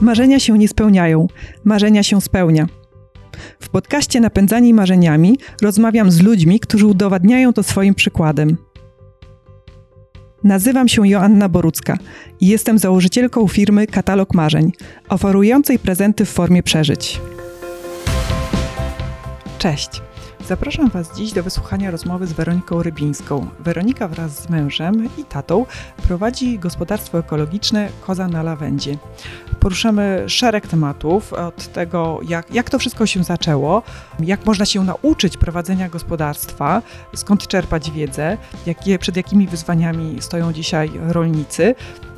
Marzenia się nie spełniają, marzenia się spełnia. W podcaście Napędzani Marzeniami rozmawiam z ludźmi, którzy udowadniają to swoim przykładem. Nazywam się Joanna Borucka i jestem założycielką firmy Katalog Marzeń, oferującej prezenty w formie przeżyć. Cześć! Zapraszam Was dziś do wysłuchania rozmowy z Weroniką Rybińską. Weronika wraz z mężem i tatą prowadzi gospodarstwo ekologiczne Koza na Lawendzie. Poruszamy szereg tematów, od tego, jak, jak to wszystko się zaczęło, jak można się nauczyć prowadzenia gospodarstwa, skąd czerpać wiedzę, jakie, przed jakimi wyzwaniami stoją dzisiaj rolnicy.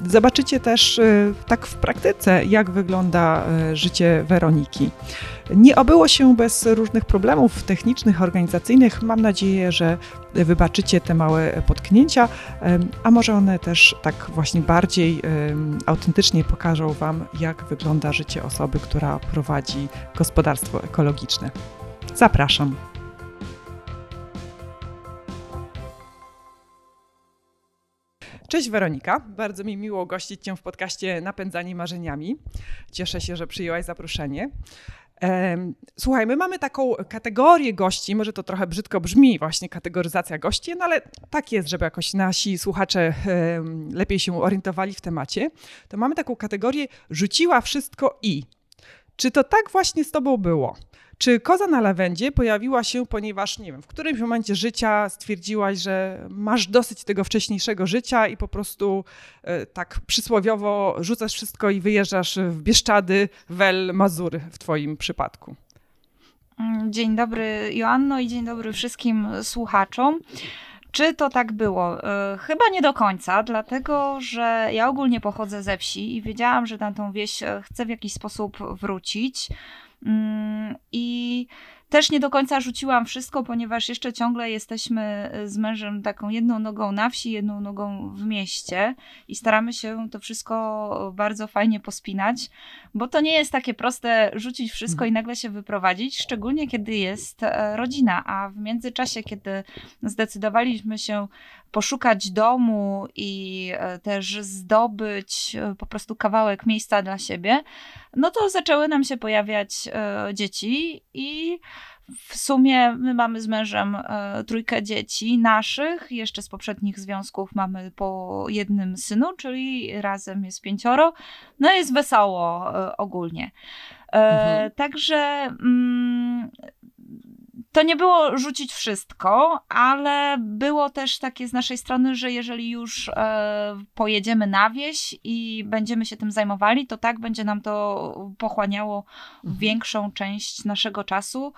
Zobaczycie też y, tak w praktyce, jak wygląda y, życie Weroniki. Nie obyło się bez różnych problemów technicznych, organizacyjnych. Mam nadzieję, że wybaczycie te małe potknięcia, a może one też tak właśnie bardziej autentycznie pokażą Wam, jak wygląda życie osoby, która prowadzi gospodarstwo ekologiczne. Zapraszam. Cześć Weronika, bardzo mi miło gościć Cię w podcaście Napędzani Marzeniami. Cieszę się, że przyjęłaś zaproszenie. Słuchaj, my mamy taką kategorię gości, może to trochę brzydko brzmi, właśnie kategoryzacja gości, no ale tak jest, żeby jakoś nasi słuchacze lepiej się orientowali w temacie. To mamy taką kategorię rzuciła wszystko i. Czy to tak właśnie z tobą było? Czy koza na lawendzie pojawiła się, ponieważ, nie wiem, w którymś momencie życia stwierdziłaś, że masz dosyć tego wcześniejszego życia i po prostu e, tak przysłowiowo rzucasz wszystko i wyjeżdżasz w Bieszczady, Wel, Mazury w twoim przypadku? Mm, dzień dobry Joanno i dzień dobry wszystkim słuchaczom. Czy to tak było? E, chyba nie do końca, dlatego że ja ogólnie pochodzę ze wsi i wiedziałam, że na tą wieś e, chcę w jakiś sposób wrócić. Mm, I też nie do końca rzuciłam wszystko, ponieważ jeszcze ciągle jesteśmy z mężem taką jedną nogą na wsi, jedną nogą w mieście i staramy się to wszystko bardzo fajnie pospinać, bo to nie jest takie proste rzucić wszystko i nagle się wyprowadzić, szczególnie kiedy jest e, rodzina, a w międzyczasie, kiedy zdecydowaliśmy się poszukać domu i e, też zdobyć e, po prostu kawałek miejsca dla siebie, no to zaczęły nam się pojawiać dzieci i w sumie my mamy z mężem e, trójkę dzieci naszych, jeszcze z poprzednich związków mamy po jednym synu, czyli razem jest pięcioro. No jest wesoło e, ogólnie. E, mhm. Także mm, to nie było rzucić wszystko, ale było też takie z naszej strony, że jeżeli już e, pojedziemy na wieś i będziemy się tym zajmowali, to tak będzie nam to pochłaniało mhm. większą część naszego czasu.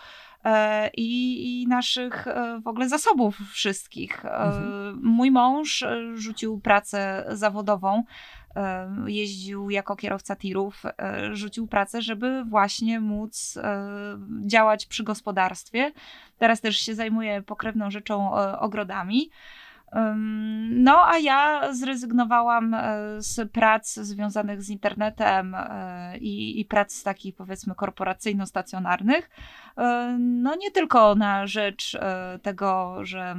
E, i, i naszych e, w ogóle zasobów wszystkich. E, mhm. Mój mąż rzucił pracę zawodową, jeździł jako kierowca tirów, rzucił pracę, żeby właśnie móc działać przy gospodarstwie. Teraz też się zajmuje pokrewną rzeczą ogrodami. No, a ja zrezygnowałam e, z prac związanych z internetem e, i, i prac takich powiedzmy korporacyjno-stacjonarnych. E, no, nie tylko na rzecz tego, że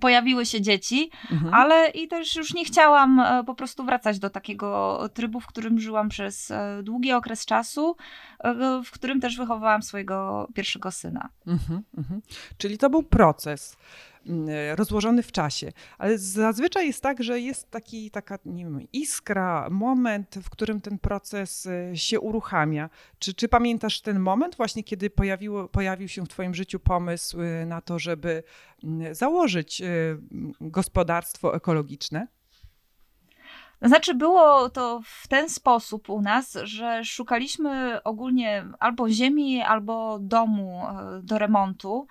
pojawiły się dzieci, mhm. ale i też już nie chciałam po prostu wracać do takiego trybu, w którym żyłam przez długi okres czasu, w którym też wychowałam swojego pierwszego syna. Mhm, mhm. Czyli to był proces. Mm, rozłożony w czasie. Ale zazwyczaj jest tak, że jest taki, taka nie wiem, iskra, moment, w którym ten proces y, się uruchamia. Czy, czy pamiętasz ten moment właśnie, kiedy pojawiło, pojawił się w Twoim życiu pomysł y, na to, żeby mm, założyć gospodarstwo ekologiczne? Znaczy, było to w ten sposób u nas, że szukaliśmy ogólnie albo ziemi, albo domu do remontu.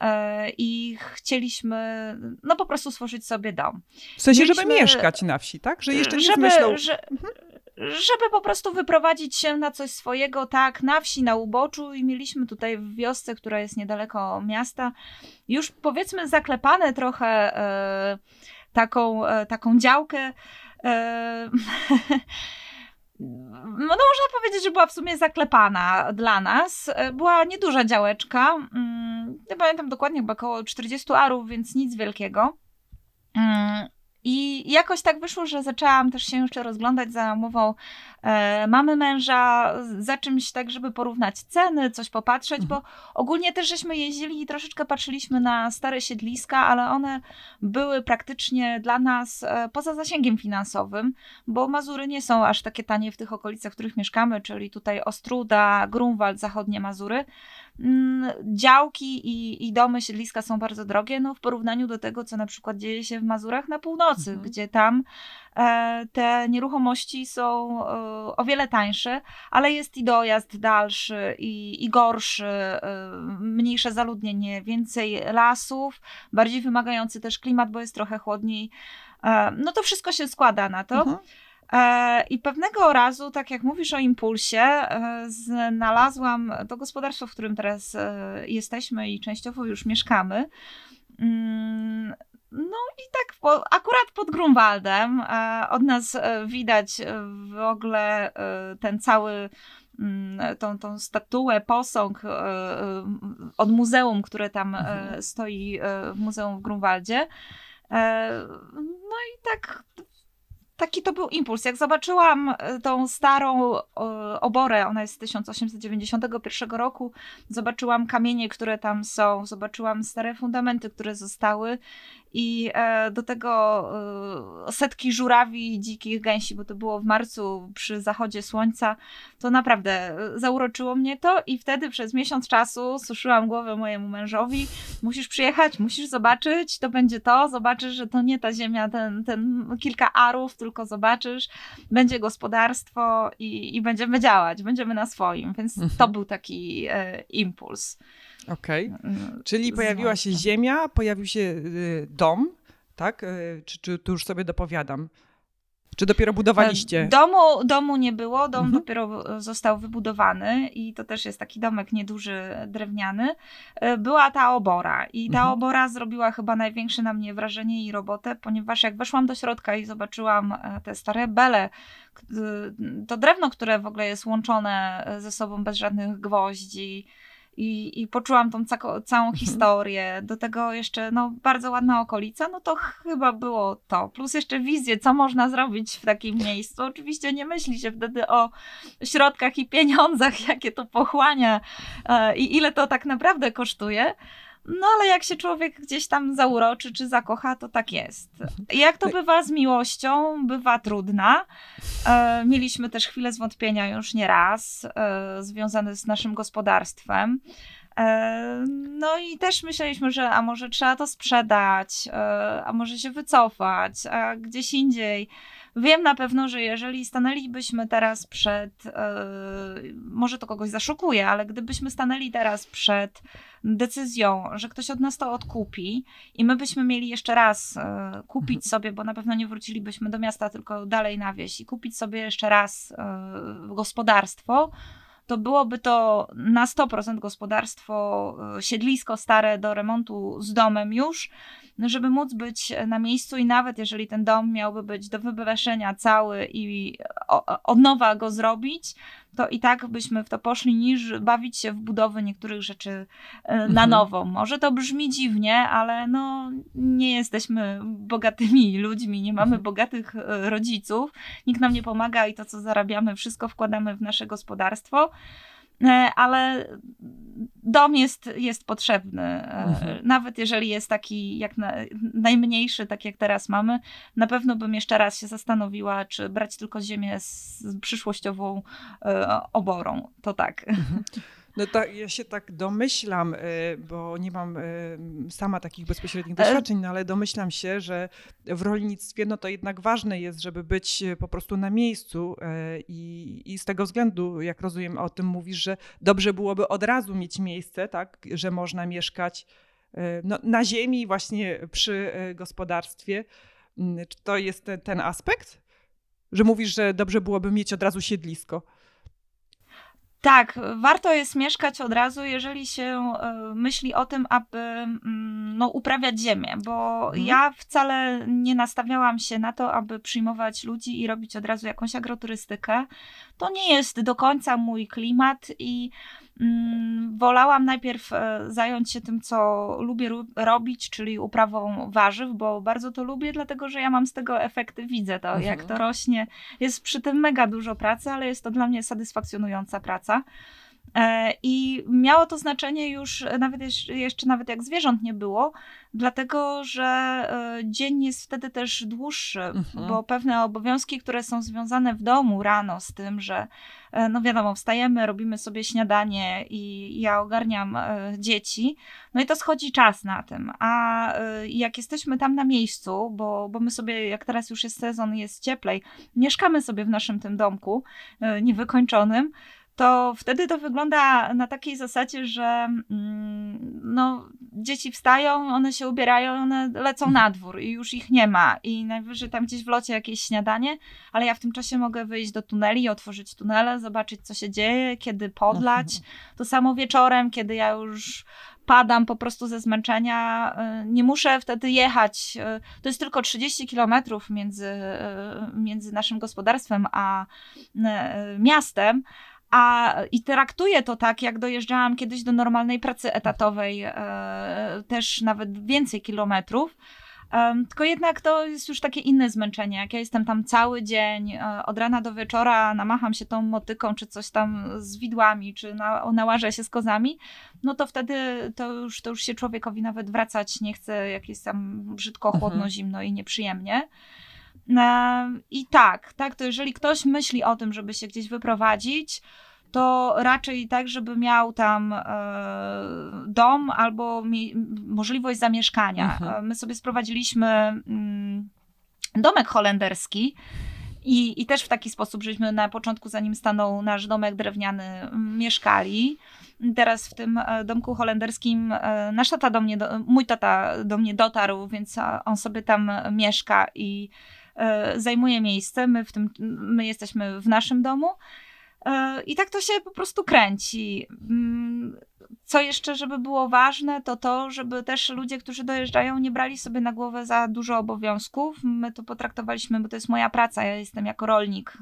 E, i chcieliśmy no po prostu stworzyć sobie dom. W sensie, Mieliśmy, żeby mieszkać na wsi, tak? Że jeszcze nie żeby. Że, mhm. żeby po prostu wyprowadzić się na coś swojego, tak, na wsi, na uboczu i mieliśmy tutaj w wiosce, która jest niedaleko miasta, już powiedzmy zaklepane trochę e, taką, e, taką działkę e, no można powiedzieć, że była w sumie zaklepana dla nas. Była nieduża działeczka, mm, nie pamiętam dokładnie, chyba około 40 arów, więc nic wielkiego. I jakoś tak wyszło, że zaczęłam też się jeszcze rozglądać za umową e, mamy męża, za czymś tak, żeby porównać ceny, coś popatrzeć, mhm. bo ogólnie też żeśmy jeździli i troszeczkę patrzyliśmy na stare siedliska, ale one były praktycznie dla nas e, poza zasięgiem finansowym, bo Mazury nie są aż takie tanie w tych okolicach, w których mieszkamy, czyli tutaj Ostruda, Grunwald, zachodnie Mazury. Mm, działki i, i domy, siedliska są bardzo drogie, no w porównaniu do tego, co na przykład dzieje się w Mazurach na północy, mhm. gdzie tam e, te nieruchomości są e, o wiele tańsze, ale jest i dojazd dalszy i, i gorszy, e, mniejsze zaludnienie, więcej lasów, bardziej wymagający też klimat, bo jest trochę chłodniej. E, no to wszystko się składa na to. Mhm. E, I pewnego razu, tak jak mówisz o impulsie, e, znalazłam to gospodarstwo, w którym teraz e, jesteśmy i częściowo już mieszkamy. Mm, no i tak akurat pod Grunwaldem od nas widać w ogóle ten cały mm, tą, tą statuę, posąg od muzeum, które tam mhm. stoi w muzeum w Grunwaldzie. No i tak taki to był impuls. Jak zobaczyłam e, tą starą e, oborę, ona jest z 1891 roku, zobaczyłam kamienie, które tam są, zobaczyłam stare fundamenty, które zostały i e, do tego setki żurawi, dzikich gęsi, bo to było w marcu przy zachodzie słońca, to naprawdę zauroczyło mnie to i wtedy przez miesiąc czasu suszyłam głowę mojemu mężowi, musisz przyjechać, musisz zobaczyć, to będzie to, zobaczysz, że to nie ta ziemia, ten, ten kilka arów, tylko zobaczysz, będzie gospodarstwo i, i będziemy działać, będziemy na swoim, więc mhm. to był taki e, impuls. Okej, okay. Mm, czyli pojawiła się ziemia, pojawił się y, dom, tak? Y, czy, czy tu już sobie dopowiadam? Czy dopiero budowaliście? E, domu, domu nie było, dom mhm. dopiero został wybudowany i to też jest taki domek nieduży, drewniany. E, była ta obora i ta mhm. obora zrobiła chyba największe na mnie wrażenie i robotę, ponieważ jak weszłam do środka i zobaczyłam e, te stare bele, to drewno, które w ogóle jest łączone ze sobą bez żadnych gwoździ, i, i poczułam tą ca całą mhm. historię, do tego jeszcze no, bardzo ładna okolica, no to chyba było to. Plus jeszcze wizję, co można zrobić w takim miejscu. Oczywiście nie myśli się wtedy o środkach i pieniądzach, jakie to pochłania e, i ile to tak naprawdę kosztuje, no ale jak się człowiek gdzieś tam zauroczy czy zakocha, to tak jest. Jak to bywa z miłością, bywa trudna. E, mieliśmy też chwilę zwątpienia już nie raz, e, związane z naszym gospodarstwem. E, no i też myśleliśmy, że a może trzeba to sprzedać, e, a może się wycofać, a gdzieś indziej. Wiem na pewno, że jeżeli stanęlibyśmy teraz przed, e, może to kogoś zaszokuje, ale gdybyśmy stanęli teraz przed decyzją, że ktoś od nas to odkupi i my byśmy mieli jeszcze raz e, kupić mhm. sobie, bo na pewno nie wrócilibyśmy do miasta, tylko dalej na wieś i kupić sobie jeszcze raz e, gospodarstwo, to byłoby to na 100% gospodarstwo, siedlisko stare do remontu z domem już, żeby móc być na miejscu i nawet jeżeli ten dom miałby być do wybeszenia cały i od nowa go zrobić, to i tak byśmy w to poszli, niż bawić się w budowy niektórych rzeczy e, na mhm. nowo. Może to brzmi dziwnie, ale no nie jesteśmy bogatymi ludźmi, nie mamy mhm. bogatych e, rodziców, nikt nam nie pomaga i to, co zarabiamy, wszystko wkładamy w nasze gospodarstwo. E, ale dom jest, jest potrzebny. E, mhm. Nawet jeżeli jest taki jak na, najmniejszy, tak jak teraz mamy, na pewno bym jeszcze raz się zastanowiła, czy brać tylko ziemię z, z przyszłościową e, oborą. To tak. Mhm. No tak, ja się tak domyślam, y, bo nie mam y, sama takich bezpośrednich doświadczeń, no ale domyślam się, że w rolnictwie no to jednak ważne jest, żeby być po prostu na miejscu i, i z tego względu, jak rozumiem, o tym mówisz, że dobrze byłoby od razu mieć miejsce, tak, że można mieszkać no, na ziemi właśnie przy gospodarstwie. Mm, czy to jest ten, ten aspekt? Że mówisz, że dobrze byłoby mieć od razu siedlisko. Tak, warto jest mieszkać od razu, jeżeli się e, myśli o tym, aby mm, no, uprawiać ziemię, bo mhm. ja wcale nie nastawiałam się na to, aby przyjmować ludzi i robić od razu jakąś agroturystykę. To nie jest do końca mój klimat i wolałam najpierw e, zająć się tym, co lubię robić, czyli uprawą warzyw, bo bardzo to lubię, dlatego że ja mam z tego efekty, widzę to, mhm. jak to rośnie. Jest przy tym mega dużo pracy, ale jest to dla mnie satysfakcjonująca praca. E, I miało to znaczenie już nawet jeszcze nawet jak zwierząt nie było, dlatego że e, dzień jest wtedy też dłuższy, mhm. bo pewne obowiązki, które są związane w domu rano z tym, że e, no wiadomo, wstajemy, robimy sobie śniadanie i ja ogarniam dzieci, no i to schodzi czas na tym. A jak jesteśmy tam na miejscu, bo, bo my sobie, jak teraz już jest sezon, jest cieplej, mieszkamy sobie w naszym tym domku niewykończonym, to wtedy to wygląda na takiej zasadzie, że mm, no, dzieci wstają, one się ubierają, one lecą mhm. na dwór i już ich nie ma. I najwyżej tam gdzieś w locie jakieś śniadanie, ale ja w tym czasie mogę wyjść do tuneli, otworzyć tunele, zobaczyć, co się dzieje, kiedy podlać. Mhm. To samo wieczorem, kiedy ja już padam po prostu ze zmęczenia. Y, nie muszę wtedy jechać. Y, to jest tylko 30 kilometrów między, y, między naszym gospodarstwem a miastem a i traktuję to tak, jak dojeżdżałam kiedyś do normalnej pracy etatowej, e, też nawet więcej kilometrów. Um, tylko jednak to jest już takie inne zmęczenie. Jak ja jestem tam cały dzień, e, od rana do wieczora, namacham się tą motyką, czy coś tam z widłami, czy na, nałażę się z kozami, no to wtedy to już, to już się człowiekowi nawet wracać nie chce, jak jest tam brzydko, chłodno, mhm. zimno i nieprzyjemnie. I tak, tak, to jeżeli ktoś myśli o tym, żeby się gdzieś wyprowadzić, to raczej tak, żeby miał tam e, dom albo mi, możliwość zamieszkania. Mhm. E, my sobie sprowadziliśmy mm, domek holenderski. I, I też w taki sposób, żeśmy na początku, zanim stanął nasz domek drewniany, mieszkali. Teraz w tym e, domku holenderskim nasz tata do mnie, mój tata do mnie dotarł, więc on sobie tam mieszka i zajmuje miejsce, my, w tym, my jesteśmy w naszym domu. E, I tak to się po prostu kręci. Mm, co jeszcze, żeby było ważne, to to, żeby też ludzie, którzy dojeżdżają, nie brali sobie na głowę za dużo obowiązków. My to potraktowaliśmy, bo to jest moja praca. Ja jestem jako rolnik,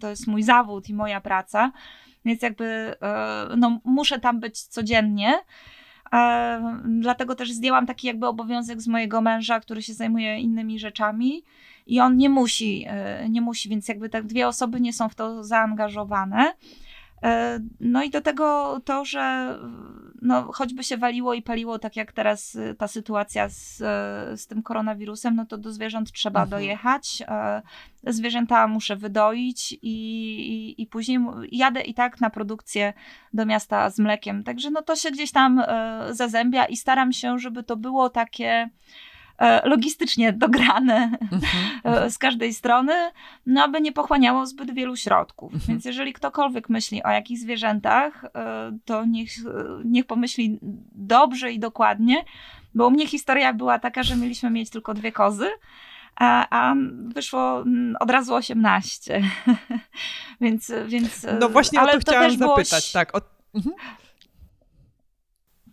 to jest mój zawód i moja praca, więc jakby e, no, muszę tam być codziennie. Dlatego też zdjęłam taki jakby obowiązek z mojego męża, który się zajmuje innymi rzeczami i on nie musi, e, nie musi, więc jakby tak dwie osoby nie są w to zaangażowane. E, no i do tego to, że no, choćby się waliło i paliło, tak jak teraz e, ta sytuacja z, z tym koronawirusem, no to do zwierząt trzeba mhm. dojechać. Zwierzęta muszę wydoić i, i, i, później jadę i tak na produkcję do miasta z mlekiem. Także no to się gdzieś tam zazębia i staram się, żeby to było takie logistycznie dograne mhm. z każdej strony, no aby nie pochłaniało zbyt wielu środków. Mhm. Więc jeżeli ktokolwiek myśli o jakichś zwierzętach, e, to niech, niech pomyśli dobrze i dokładnie, bo u mnie historia była taka, że mieliśmy mieć tylko dwie kozy, a, a wyszło od razu 18. więc, więc. No właśnie ale o to, to chciałam zapytać, było... tak. O... Mhm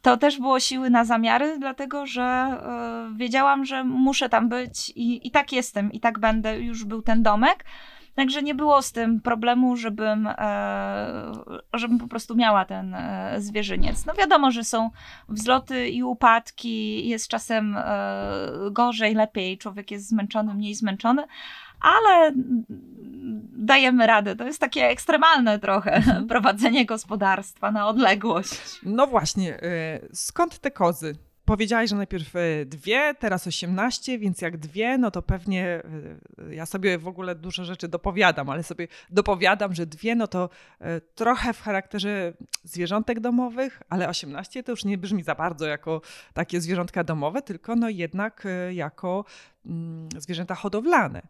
to też było siły na zamiary, dlatego że y, wiedziałam, że muszę tam być i, i tak jestem, i tak będę. Już był ten domek. Także nie było z tym problemu, żebym, e, żebym po prostu miała ten e, zwierzyniec. No wiadomo, że są wzloty i upadki, jest czasem e, gorzej, lepiej, człowiek jest zmęczony, mniej zmęczony, ale dajemy radę. To jest takie ekstremalne trochę mhm. prowadzenie gospodarstwa na odległość. No właśnie, y, skąd te kozy? Powiedziałaś, że najpierw y, dwie, teraz osiemnaście, więc jak dwie, no to pewnie y, ja sobie w ogóle dużo rzeczy dopowiadam, ale sobie dopowiadam, że dwie, no to trochę w charakterze zwierzątek domowych, ale osiemnaście to już nie brzmi za bardzo jako takie zwierzątka domowe, tylko no jednak jako mm, zwierzęta hodowlane.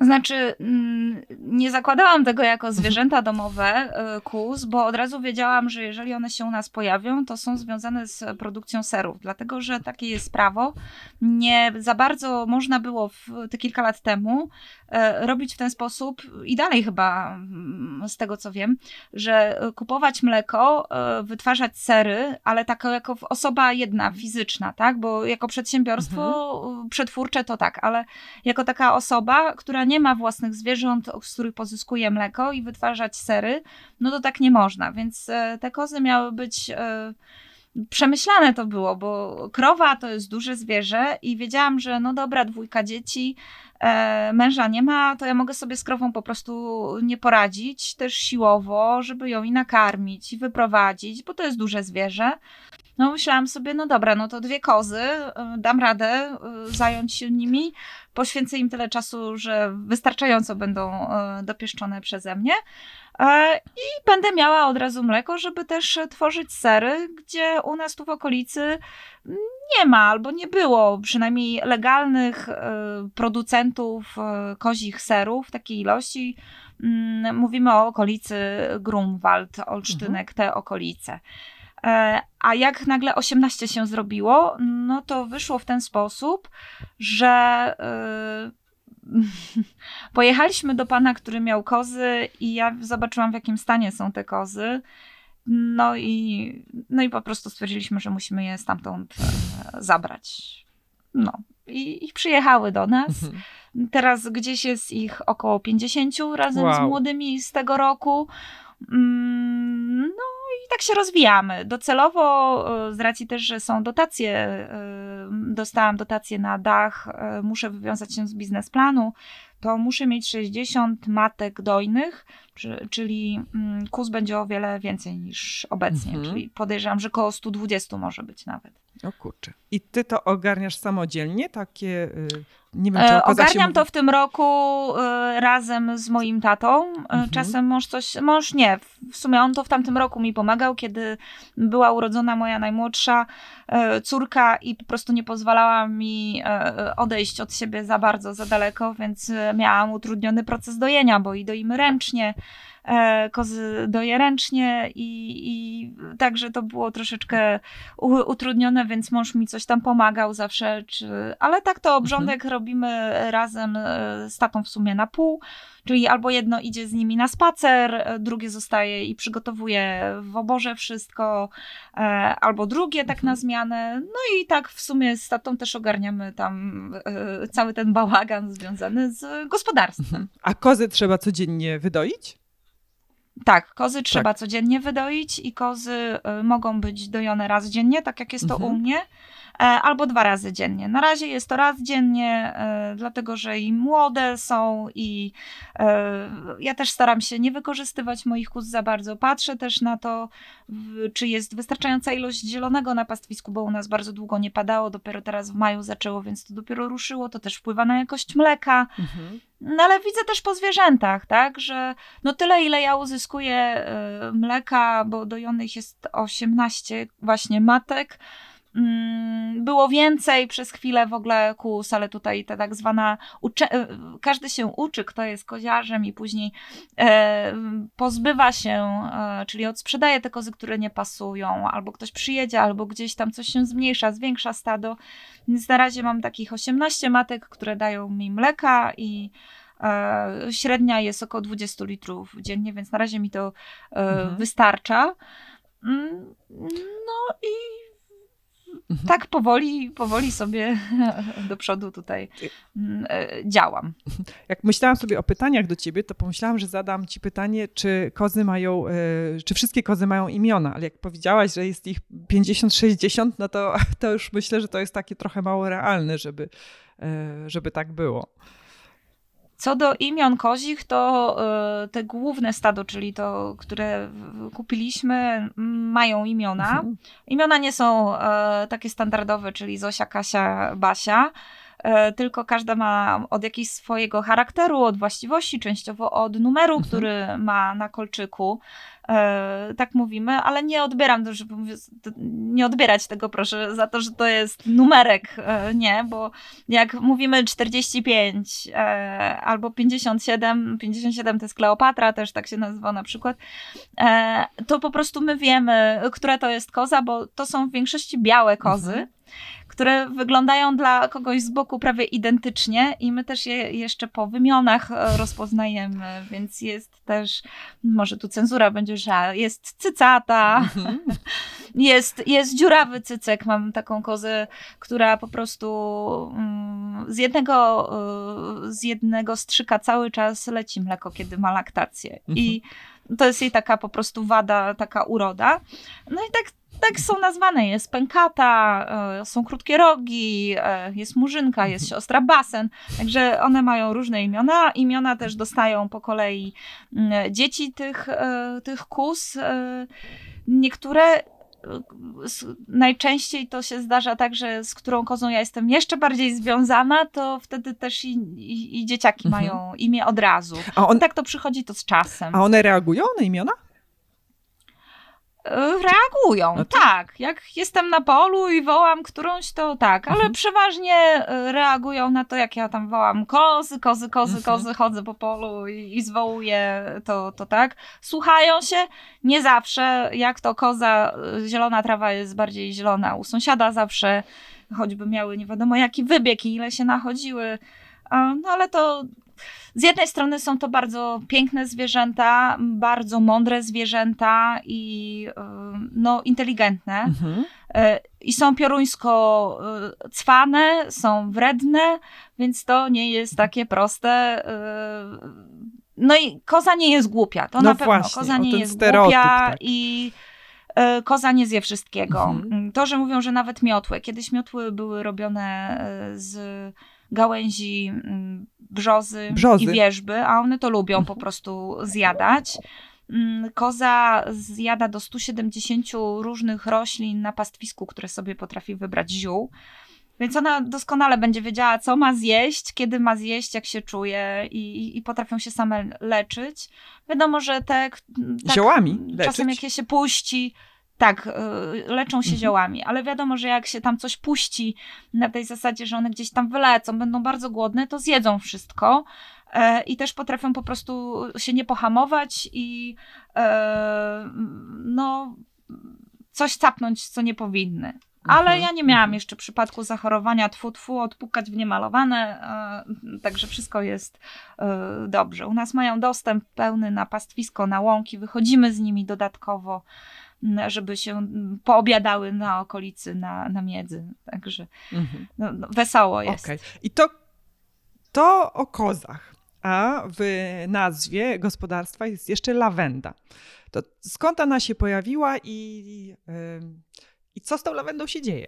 Znaczy, mm, nie zakładałam tego jako zwierzęta domowe y, kóz, bo od razu wiedziałam, że jeżeli one się u nas pojawią, to są związane z produkcją serów, dlatego że takie jest prawo. Nie za bardzo można było w, te kilka lat temu e, robić w ten sposób i dalej chyba mm, z tego co wiem, że kupować mleko, e, wytwarzać sery, ale tak jako osoba jedna, fizyczna, tak? Bo jako przedsiębiorstwo mhm. przetwórcze to tak, ale jako taka osoba, która nie ma własnych zwierząt, z których pozyskuje mleko i wytwarzać sery, no to tak nie można. Więc e, te kozy miały być e, przemyślane to było, bo krowa to jest duże zwierzę i wiedziałam, że no dobra, dwójka dzieci, e, męża nie ma, to ja mogę sobie z krową po prostu nie poradzić, też siłowo, żeby ją i nakarmić, i wyprowadzić, bo to jest duże zwierzę. No myślałam sobie, no dobra, no to dwie kozy, e, dam radę zająć się nimi, poświęcę im tyle czasu, że wystarczająco będą e, dopieszczone przeze mnie. I będę miała od razu mleko, żeby też tworzyć sery, gdzie u nas tu w okolicy nie ma albo nie było przynajmniej legalnych producentów kozich serów w takiej ilości. Mm, mówimy o okolicy Grunwald, Olsztynek, mhm. te okolice. E, a jak nagle 18 się zrobiło, no to wyszło w ten sposób, że yy, pojechaliśmy do pana, który miał kozy, i ja zobaczyłam, w jakim stanie są te kozy. No i, no i po prostu stwierdziliśmy, że musimy je stamtąd e, zabrać. No i, i przyjechały do nas. Mhm. Teraz gdzieś jest ich około 50 razem wow. z młodymi z tego roku. Mm, no tak się rozwijamy. Docelowo, e, z racji też, że są dotacje, e, dostałam dotację na dach, e, muszę wywiązać się z biznesplanu, to muszę mieć 60 matek dojnych, czyli mm, kus będzie o wiele więcej niż obecnie, mhm. czyli podejrzewam, że około 120 może być nawet. O kurczę. I ty to ogarniasz samodzielnie, takie... Y nie wiem, czy e, Ogarniam to w tym roku e, razem z moim tatą. E, mhm. Czasem mąż coś, mąż nie, w sumie on to w tamtym roku mi pomagał, kiedy była urodzona moja najmłodsza córka i po prostu nie pozwalała mi odejść od siebie za bardzo, za daleko, więc miałam utrudniony proces dojenia, bo i doimy ręcznie. E, kozy doje ręcznie i, i także to było troszeczkę utrudnione, więc mąż mi coś tam pomagał zawsze, czy, ale tak to obrządek mhm. robimy razem e, z tatą w sumie na pół, czyli albo jedno idzie z nimi na spacer, e, drugie zostaje i przygotowuje w oborze wszystko, albo drugie tak na mhm. zmianę, no i tak w sumie z tatą też ogarniamy tam cały ten bałagan związany z gospodarstwem. A kozy trzeba codziennie wydoić? Tak, kozy trzeba tak. codziennie wydoić i kozy y, mogą być dojone raz dziennie, tak jak jest to mhm. u mnie, albo dwa razy dziennie. Na razie jest to raz dziennie, e, dlatego że i młode są i e, ja też staram się nie wykorzystywać moich kóz za bardzo. Patrzę też na to, czy jest wystarczająca ilość zielonego na pastwisku, bo u nas bardzo długo nie padało, dopiero teraz w maju zaczęło, więc to dopiero ruszyło. To też wpływa na jakość mleka. Mhm. No ale widzę też po zwierzętach, tak, że no tyle, ile ja uzyskuję mleka, bo dojonych jest 18 właśnie matek, było więcej przez chwilę w ogóle kus, ale tutaj ta tak zwana, y, każdy się uczy, kto jest koziarzem i później e, pozbywa się, e, czyli odsprzedaje te kozy, które nie pasują, albo ktoś przyjedzie, albo gdzieś tam coś się zmniejsza, zwiększa stado. Więc na razie mam takich 18 matek, które dają mi mleka i e, średnia jest około 20 litrów dziennie, więc na razie mi to e, mhm. wystarcza. Mm, no i. tak powoli, powoli sobie do przodu tutaj mm, e, działam. Jak myślałam sobie o pytaniach do ciebie, to pomyślałam, że zadam ci pytanie, czy kozy mają, e, czy wszystkie kozy mają imiona, ale jak powiedziałaś, że jest ich 50-60, no to, to już myślę, że to jest takie trochę mało realne, żeby, e, żeby tak było. Co do imion kozich, to e, te główne stado, czyli to, które kupiliśmy, mają imiona. Mhm. Imiona nie są e, takie standardowe, czyli Zosia, Kasia, Basia e, tylko każda ma od jakiegoś swojego charakteru, od właściwości, częściowo od numeru, mhm. który ma na kolczyku. E, tak mówimy, ale nie odbieram to, żeby nie odbierać tego proszę za to, że to jest numerek, e, nie, bo jak mówimy 45 e, albo 57, 57 to jest Kleopatra, też tak się nazywa na przykład, to po prostu my wiemy, która to jest koza, bo to są w większości białe kozy, mhm które wyglądają dla kogoś z boku prawie identycznie i my też je jeszcze po wymionach e, rozpoznajemy, więc jest też, może tu cenzura będzie, że jest cycata, mhm. jest, jest dziurawy cycek, mam taką kozę, która po prostu mm, z jednego, e, z jednego strzyka cały czas leci mleko, kiedy ma laktację i mhm. to jest jej taka po prostu wada, taka uroda. No i tak tak są nazwane. Jest pękata, e, są krótkie rogi, e, jest murzynka, jest mhm. siostra basen. Także one mają różne imiona. Imiona też dostają po kolei mm, dzieci tych, e, tych kus. Niektóre najczęściej to się zdarza tak, że z którą kozą ja jestem jeszcze bardziej związana, to wtedy też i, i, i dzieciaki mhm. mają imię od razu. A on... tak to przychodzi to z czasem. A one reagują na imiona? Reagują, no to... tak. Jak jestem na polu i wołam którąś, to tak, ale mhm. przeważnie e, reagują na to, jak ja tam wołam kozy, kozy, kozy, mhm. kozy, chodzę po polu i, i zwołuję, to, to tak. Słuchają się, nie zawsze, jak to koza, e, zielona trawa jest bardziej zielona u sąsiada zawsze, choćby miały nie wiadomo jaki wybieg i ile się nachodziły, no ale to z jednej strony są to bardzo piękne zwierzęta, bardzo mądre zwierzęta i y, no, inteligentne. Mhm. Y, I są pioruńsko y, cwane, są wredne, więc to nie jest takie proste. No i koza nie jest głupia, to no na pewno. Właśnie, koza nie jest głupia tak. i koza nie zje wszystkiego. Mhm. To, że mówią, że nawet miotły. Kiedyś miotły były robione z gałęzi mm, brzozy, brzozy. i wierzby, a one to lubią po prostu zjadać. Mm, koza zjada do 170 różnych roślin na pastwisku, które sobie potrafi wybrać ziół. Więc ona doskonale będzie wiedziała, co ma zjeść, kiedy ma zjeść, jak się czuje i, i potrafią się same leczyć. Wiadomo, że te tak, ziołami leczyć. czasem jak je się puści, tak, y, leczą się mhm. ziołami, ale wiadomo, że jak się tam coś puści na tej zasadzie, że one gdzieś tam wylecą, będą bardzo głodne, to zjedzą wszystko e, i też potrafią po prostu się nie pohamować i e, no coś capnąć, co nie powinny. Ale mhm. ja nie miałam mhm. jeszcze przypadku zachorowania tfu-tfu, odpukać w niemalowane, e, także wszystko jest dobrze. U nas mają dostęp pełny na pastwisko, na łąki, wychodzimy z nimi dodatkowo żeby się poobiadały na okolicy, na, na miedzy. Także mhm. no, no, wesoło jest. Okay. I to, to o kozach. A w nazwie gospodarstwa jest jeszcze lawenda. To skąd ona się pojawiła i, i co z tą lawendą się dzieje?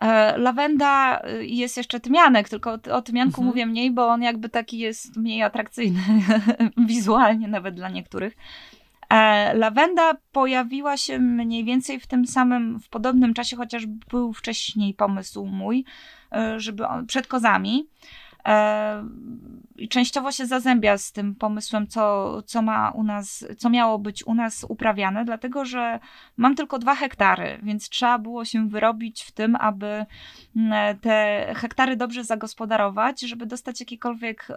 E, lawenda y, jest jeszcze tymianek, tylko o tymianku mhm. mówię mniej, bo on jakby taki jest mniej atrakcyjny wizualnie nawet dla niektórych. E, lawenda pojawiła się mniej więcej w tym samym, w podobnym czasie, chociaż był wcześniej pomysł mój, e, żeby przed kozami. E, I częściowo się zazębia z tym pomysłem, co, co ma u nas, co miało być u nas uprawiane, dlatego że mam tylko dwa hektary, więc trzeba było się wyrobić w tym, aby mm, te hektary dobrze zagospodarować, żeby dostać jakikolwiek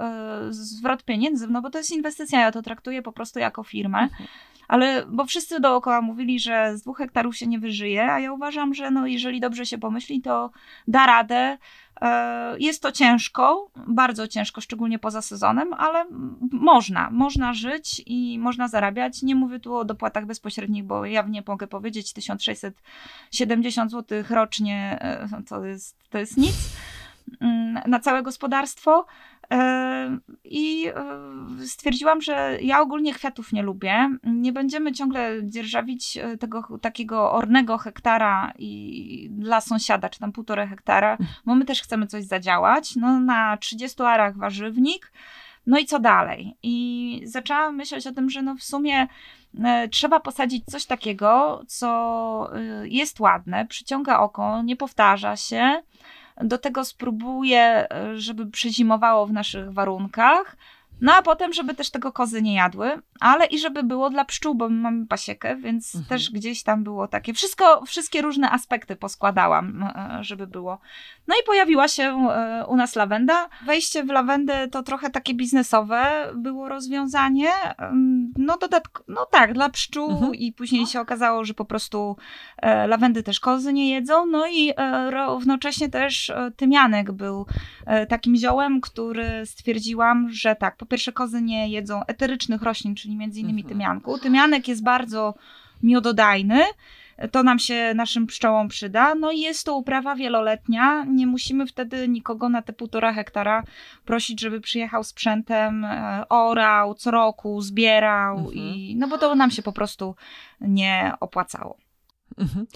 zwrot pieniędzy, no bo to jest inwestycja, ja to traktuję po prostu jako firmę. Mhm ale bo wszyscy dookoła mówili, że z dwóch hektarów się nie wyżyje, a ja uważam, że no, jeżeli dobrze się pomyśli, to da radę. E, jest to ciężko, bardzo ciężko, szczególnie poza sezonem, ale można, można żyć i można zarabiać. Nie mówię tu o dopłatach bezpośrednich, bo jawnie mogę powiedzieć 1670 zł rocznie e, to jest, to jest nic na całe gospodarstwo. I e, stwierdziłam, że ja ogólnie kwiatów nie lubię. Nie będziemy ciągle dzierżawić e, tego takiego ornego hektara i dla sąsiada, czy tam półtora hektara, bo my też chcemy coś zadziałać. No, na 30 arach warzywnik. No i co dalej? I zaczęłam myśleć o tym, że no w sumie e, trzeba posadzić coś takiego, co jest ładne, przyciąga oko, nie powtarza się do tego spróbuję, e, żeby przezimowało w naszych warunkach. No a potem, żeby też tego kozy nie jadły, ale i żeby było dla pszczół, bo my mamy pasiekę, więc mhm. też gdzieś tam było takie, wszystko, wszystkie różne aspekty poskładałam, e, żeby było. No i pojawiła się e, u nas lawenda. Wejście w lawendę to trochę takie biznesowe było rozwiązanie. No dodatk no tak, dla pszczół mhm. i później się okazało, że po prostu e, lawendy też kozy nie jedzą. No i równocześnie też tymianek był takim ziołem, który stwierdziłam, że tak, po pierwsze kozy nie jedzą eterycznych roślin, czyli między innymi mhm. tymianku. Tymianek jest bardzo miododajny, to nam się naszym pszczołom przyda. No i jest to uprawa wieloletnia. Nie musimy wtedy nikogo na te półtora hektara prosić, żeby przyjechał sprzętem, e, orał co roku, zbierał, mhm. i, no bo to nam się po prostu nie opłacało. Mhm.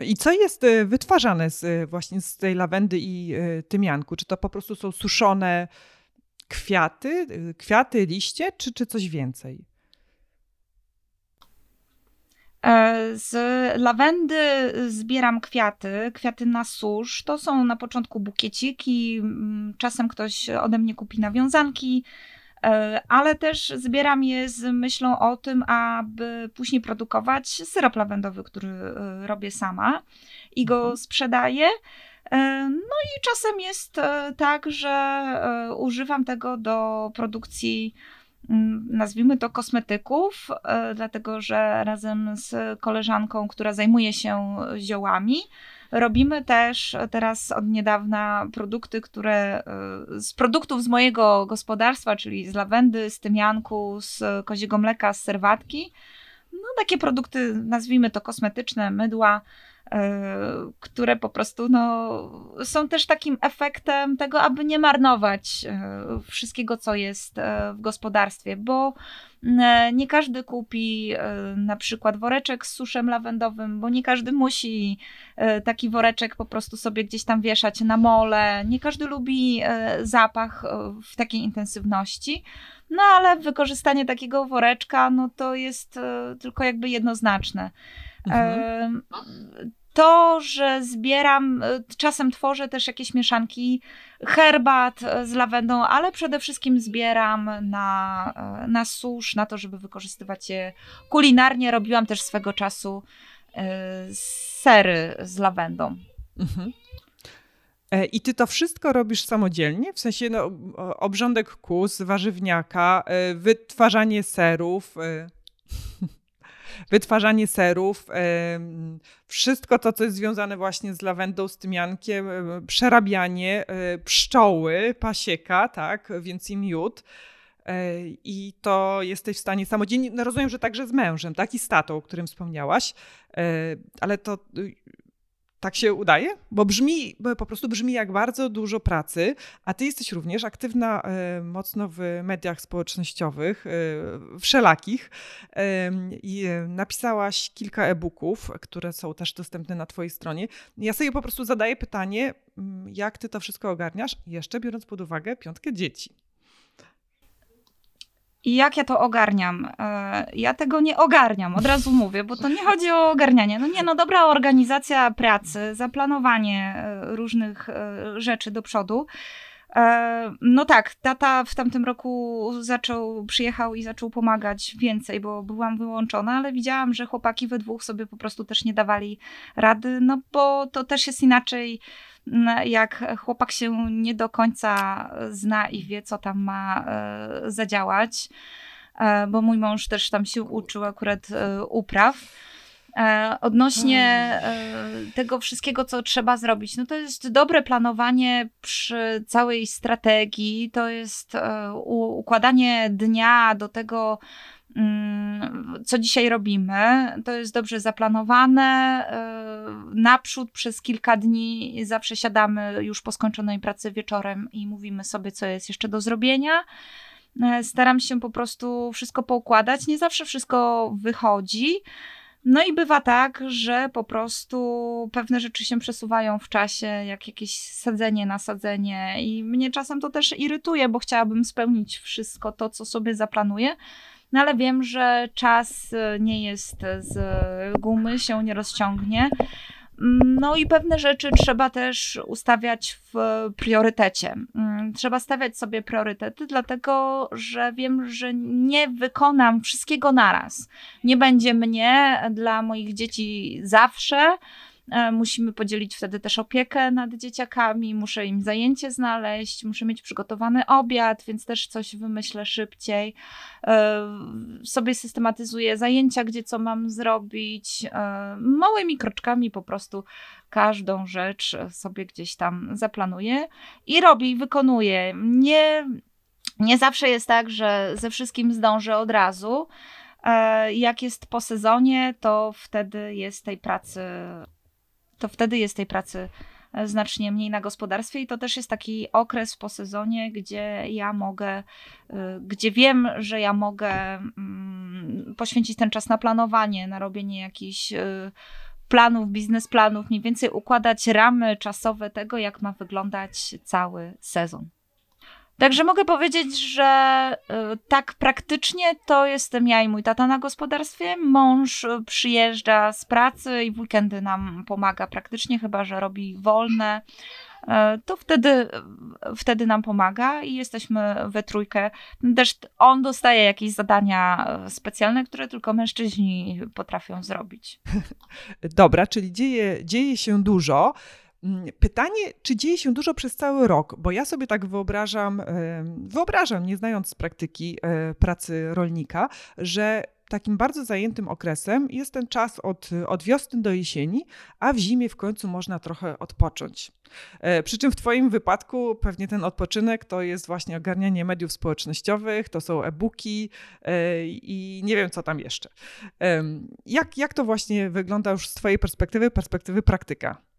I co jest e, wytwarzane z, e, właśnie z tej lawendy i tymianku? Czy to po prostu są suszone kwiaty, kwiaty, liście, czy, czy coś więcej? E, z lawendy zbieram kwiaty, kwiaty na susz. To są na początku bukieciki, czasem ktoś ode mnie kupi nawiązanki, e, ale też zbieram je z myślą o tym, aby później produkować syrop lawendowy, który e, robię sama i go mhm. sprzedaję. No i czasem jest tak, że używam tego do produkcji Mm, nazwijmy to kosmetyków, e, dlatego że razem z koleżanką, która zajmuje się ziołami, robimy też teraz od niedawna produkty, które e, z produktów z mojego gospodarstwa, czyli z lawendy, z tymianku, z koziego mleka, z serwatki. No takie produkty, nazwijmy to kosmetyczne, mydła, E, które po prostu no, są też takim efektem tego, aby nie marnować e, wszystkiego, co jest e, w gospodarstwie, bo nie każdy kupi na przykład woreczek z suszem lawendowym, bo nie każdy musi taki woreczek po prostu sobie gdzieś tam wieszać na mole. Nie każdy lubi zapach w takiej intensywności. No ale wykorzystanie takiego woreczka, no to jest tylko jakby jednoznaczne. Mhm to, że zbieram, e, czasem tworzę też jakieś mieszanki herbat e, z lawendą, ale przede wszystkim zbieram na, e, na susz, na to, żeby wykorzystywać je kulinarnie. Robiłam też swego czasu sery z lawendą. Mhm. I ty to wszystko robisz samodzielnie? W sensie no, obrządek kus, warzywniaka, wytwarzanie serów wytwarzanie serów, wszystko to, co jest związane właśnie z lawendą, z tymiankiem, przerabianie, e, pszczoły, pasieka, tak, więc i miód. E, I to jesteś w stanie samodzielnie, no rozumiem, że także z mężem, tak, i z tatą, o którym wspomniałaś, e, ale to tak się udaje? Bo brzmi, bo po prostu brzmi jak bardzo dużo pracy, a ty jesteś również aktywna e, mocno w mediach społecznościowych, e, wszelakich e, i napisałaś kilka e-booków, które są też dostępne na twojej stronie. Ja sobie po prostu zadaję pytanie, mm, jak ty to wszystko ogarniasz, jeszcze biorąc pod uwagę piątkę dzieci. I jak ja to ogarniam? E, ja tego nie ogarniam, od razu mówię, bo to nie chodzi o ogarnianie. No nie, no dobra organizacja pracy, zaplanowanie e, różnych e, rzeczy do przodu. No tak, tata w tamtym roku zaczął, przyjechał i zaczął pomagać więcej, bo byłam wyłączona, ale widziałam, że chłopaki we dwóch sobie po prostu też nie dawali rady, no bo to też jest inaczej jak chłopak się nie do końca zna i wie, co tam ma e, zadziałać, e, bo mój mąż też tam się uczył akurat e, upraw. Odnośnie tego wszystkiego, co trzeba zrobić, no to jest dobre planowanie przy całej strategii, to jest układanie dnia do tego, co dzisiaj robimy. To jest dobrze zaplanowane. E, naprzód przez kilka dni zawsze siadamy już po skończonej pracy wieczorem i mówimy sobie, co jest jeszcze do zrobienia. E, staram się po prostu wszystko poukładać. Nie zawsze wszystko wychodzi. No i bywa tak, że po prostu pewne rzeczy się przesuwają w czasie, jak jakieś sadzenie, nasadzenie, i mnie czasem to też irytuje, bo chciałabym spełnić wszystko to, co sobie zaplanuję. No ale wiem, że czas e, nie jest z gumy, się nie rozciągnie. Mm, no i pewne rzeczy trzeba też ustawiać w priorytecie. Mm, trzeba stawiać sobie priorytety, dlatego że wiem, że nie wykonam wszystkiego naraz. Nie będzie mnie dla moich dzieci zawsze. E, musimy podzielić wtedy też opiekę nad dzieciakami, muszę im zajęcie znaleźć, muszę mieć przygotowany obiad, więc też coś wymyślę szybciej. E, sobie systematyzuję zajęcia, gdzie co mam zrobić. E, małymi kroczkami po prostu każdą rzecz sobie gdzieś tam zaplanuję i robię wykonuję. Nie, nie zawsze jest tak, że ze wszystkim zdążę od razu. Jak jest po sezonie, to wtedy jest tej pracy to wtedy jest tej pracy e, znacznie mniej na gospodarstwie i to też jest taki okres po sezonie, gdzie ja mogę, e, gdzie wiem, że ja mogę mm, poświęcić ten czas na planowanie, na robienie jakichś e, planów, biznesplanów, mniej więcej układać ramy czasowe tego, jak ma wyglądać cały sezon. Także mogę powiedzieć, że y, tak praktycznie to jestem ja i mój tata na gospodarstwie. Mąż y, przyjeżdża z pracy i w weekendy nam pomaga praktycznie, chyba że robi wolne. Y, to wtedy, wtedy nam pomaga i jesteśmy we trójkę. Też on dostaje jakieś zadania specjalne, które tylko mężczyźni potrafią zrobić. Dobra, czyli dzieje, dzieje się dużo. Mm, pytanie, czy dzieje się dużo przez cały rok, bo ja sobie tak wyobrażam, wyobrażam, nie znając praktyki e, pracy rolnika, że takim bardzo zajętym okresem jest ten czas od, od wiosny do jesieni, a w zimie w końcu można trochę odpocząć. E, przy czym w Twoim wypadku pewnie ten odpoczynek to jest właśnie ogarnianie mediów społecznościowych, to są e-booki e, i nie wiem, co tam jeszcze. Jak, jak to właśnie wygląda już z Twojej perspektywy, perspektywy praktyka?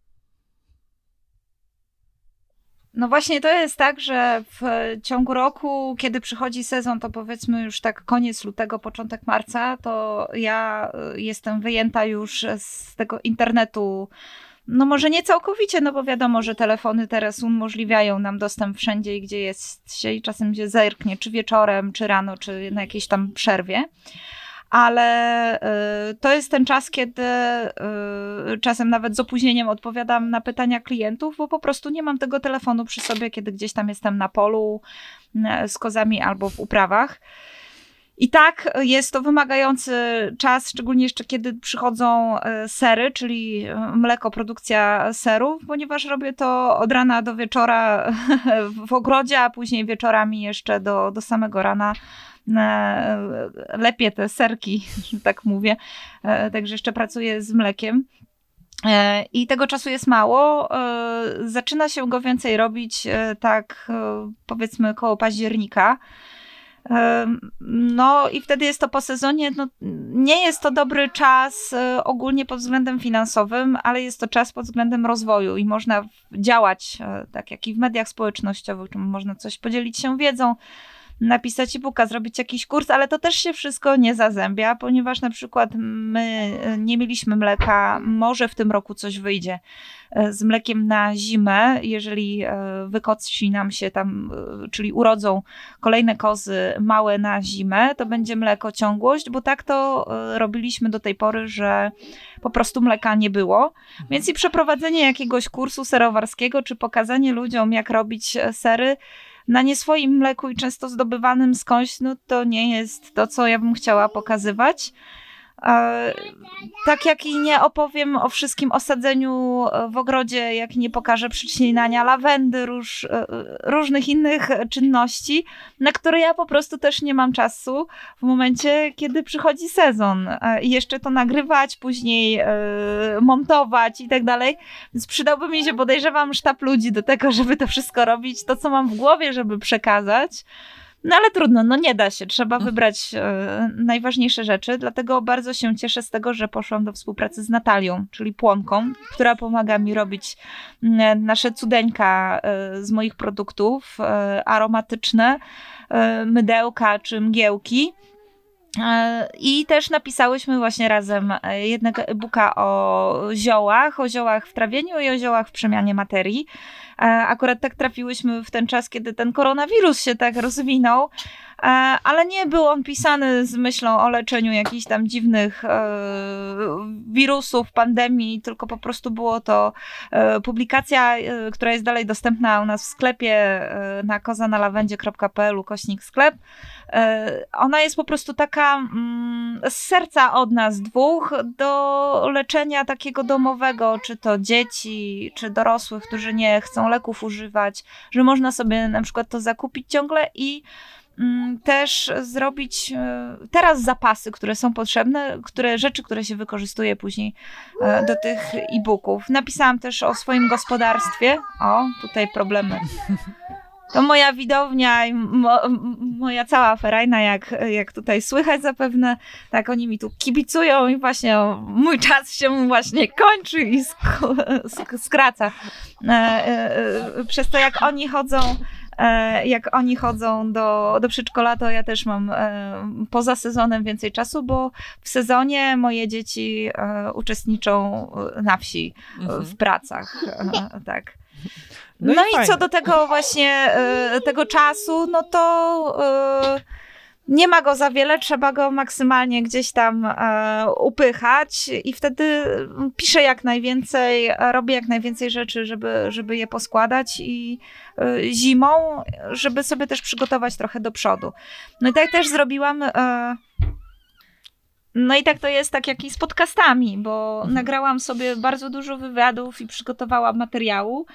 No właśnie to jest tak, że w ciągu roku, kiedy przychodzi sezon, to powiedzmy już tak koniec lutego, początek marca, to ja y, jestem wyjęta już z tego internetu. No może nie całkowicie, no bo wiadomo, że telefony teraz umożliwiają nam dostęp wszędzie, gdzie jest się i czasem się zerknie, czy wieczorem, czy rano, czy na jakiejś tam przerwie ale y, to jest ten czas, kiedy y, czasem nawet z opóźnieniem odpowiadam na pytania klientów, bo po prostu nie mam tego telefonu przy sobie, kiedy gdzieś tam jestem na polu y, z kozami albo w uprawach. I tak jest to wymagający czas, szczególnie jeszcze kiedy przychodzą sery, czyli mleko, produkcja serów, ponieważ robię to od rana do wieczora w ogrodzie, a później wieczorami jeszcze do, do samego rana lepiej te serki, że tak mówię. E, także jeszcze pracuję z mlekiem. E, I tego czasu jest mało. E, zaczyna się go więcej robić tak powiedzmy koło października. No i wtedy jest to po sezonie. No, nie jest to dobry czas ogólnie pod względem finansowym, ale jest to czas pod względem rozwoju i można działać tak jak i w mediach społecznościowych, można coś podzielić się wiedzą, napisać e-booka, zrobić jakiś kurs, ale to też się wszystko nie zazębia, ponieważ na przykład my e, nie mieliśmy mleka, może w tym roku coś wyjdzie e, z mlekiem na zimę, jeżeli e, wykoci nam się tam, czyli urodzą kolejne kozy małe na zimę, to będzie mleko ciągłość, bo tak to robiliśmy do tej pory, że po prostu mleka nie było. Więc i przeprowadzenie jakiegoś kursu serowarskiego, czy pokazanie ludziom, jak robić sery, na nie swoim mleku i często zdobywanym skądś, no to nie jest to, co ja bym chciała pokazywać. Tak jak i nie opowiem o wszystkim osadzeniu e, w ogrodzie, jak nie pokażę przycinania lawendy, róż, e, różnych innych czynności, na które ja po prostu też nie mam czasu w momencie, kiedy przychodzi sezon. I jeszcze to nagrywać, później e, montować i tak dalej. Więc przydałby mi się, podejrzewam, sztab ludzi do tego, żeby to wszystko robić, to co mam w głowie, żeby przekazać. No ale trudno, no nie da się. Trzeba mhm. wybrać e, najważniejsze rzeczy. Dlatego bardzo się cieszę z tego, że poszłam do współpracy z Natalią, czyli Płonką, która pomaga mi robić nasze cudeńka e, z moich produktów e, aromatyczne, e, mydełka czy mgiełki. E, I też napisałyśmy właśnie razem jednego e-booka o ziołach, o ziołach w trawieniu i o ziołach w przemianie materii. Akurat tak trafiłyśmy w ten czas, kiedy ten koronawirus się tak rozwinął, ale nie był on pisany z myślą o leczeniu jakichś tam dziwnych wirusów, pandemii, tylko po prostu było to publikacja, która jest dalej dostępna u nas w sklepie na kozanalawendzie.pl kośnik sklep. Ona jest po prostu taka mm, z serca od nas dwóch do leczenia takiego domowego, czy to dzieci, czy dorosłych, którzy nie chcą leków używać, że można sobie na przykład to zakupić ciągle i mm, też zrobić e, teraz zapasy, które są potrzebne, które rzeczy, które się wykorzystuje później e, do tych e-booków. Napisałam też o swoim gospodarstwie. O, tutaj problemy to moja widownia i mo, moja cała ferajna, jak, jak tutaj słychać zapewne, tak oni mi tu kibicują i właśnie o, mój czas się właśnie kończy i sk skraca. E, e, e, przez to jak oni chodzą e, jak oni chodzą do, do przedszkola, to ja też mam e, poza sezonem więcej czasu, bo w sezonie moje dzieci uczestniczą na wsi mhm. w pracach. tak. No, no i, i co do tego właśnie, y, tego czasu, no to y, nie ma go za wiele, trzeba go maksymalnie gdzieś tam y, upychać i wtedy piszę jak najwięcej, robię jak najwięcej rzeczy, żeby, żeby je poskładać i zimą, żeby sobie też przygotować trochę do przodu. No i tak też zrobiłam no i tak to jest tak jak i z podcastami, bo mhm. nagrałam sobie bardzo dużo wywiadów i przygotowałam materiału,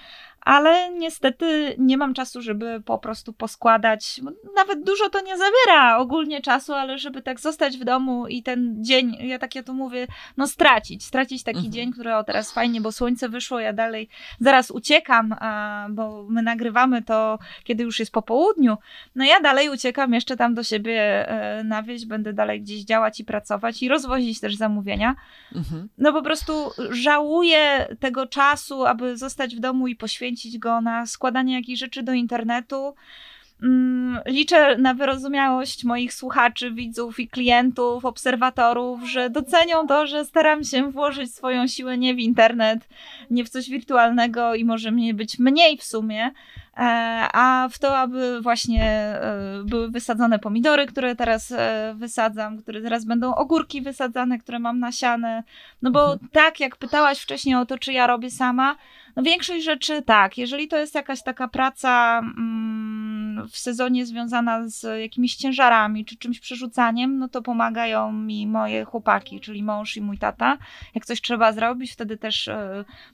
ale niestety nie mam czasu, żeby po prostu poskładać. Nawet dużo to nie zawiera ogólnie czasu, ale żeby tak zostać w domu i ten dzień, ja tak ja to mówię, no stracić. Stracić taki mhm. dzień, który o teraz fajnie, bo słońce wyszło, ja dalej zaraz uciekam, a, bo my nagrywamy to, kiedy już jest po południu. No ja dalej uciekam jeszcze tam do siebie e, na wieś, będę dalej gdzieś działać i pracować i rozwozić też zamówienia. Mhm. No po prostu żałuję tego czasu, aby zostać w domu i poświęcić go na składanie jakichś rzeczy do internetu. Mm, liczę na wyrozumiałość moich słuchaczy, widzów i klientów, obserwatorów, że docenią to, że staram się włożyć swoją siłę nie w internet, nie w coś wirtualnego i może mnie być mniej w sumie, a w to, aby właśnie e, były wysadzone pomidory, które teraz e, wysadzam, które teraz będą ogórki wysadzane, które mam nasiane. No bo mhm. tak, jak pytałaś wcześniej o to, czy ja robię sama, no większość rzeczy tak. Jeżeli to jest jakaś taka praca mm, w sezonie związana z jakimiś ciężarami czy czymś przerzucaniem, no to pomagają mi moje chłopaki, czyli mąż i mój tata. Jak coś trzeba zrobić, wtedy też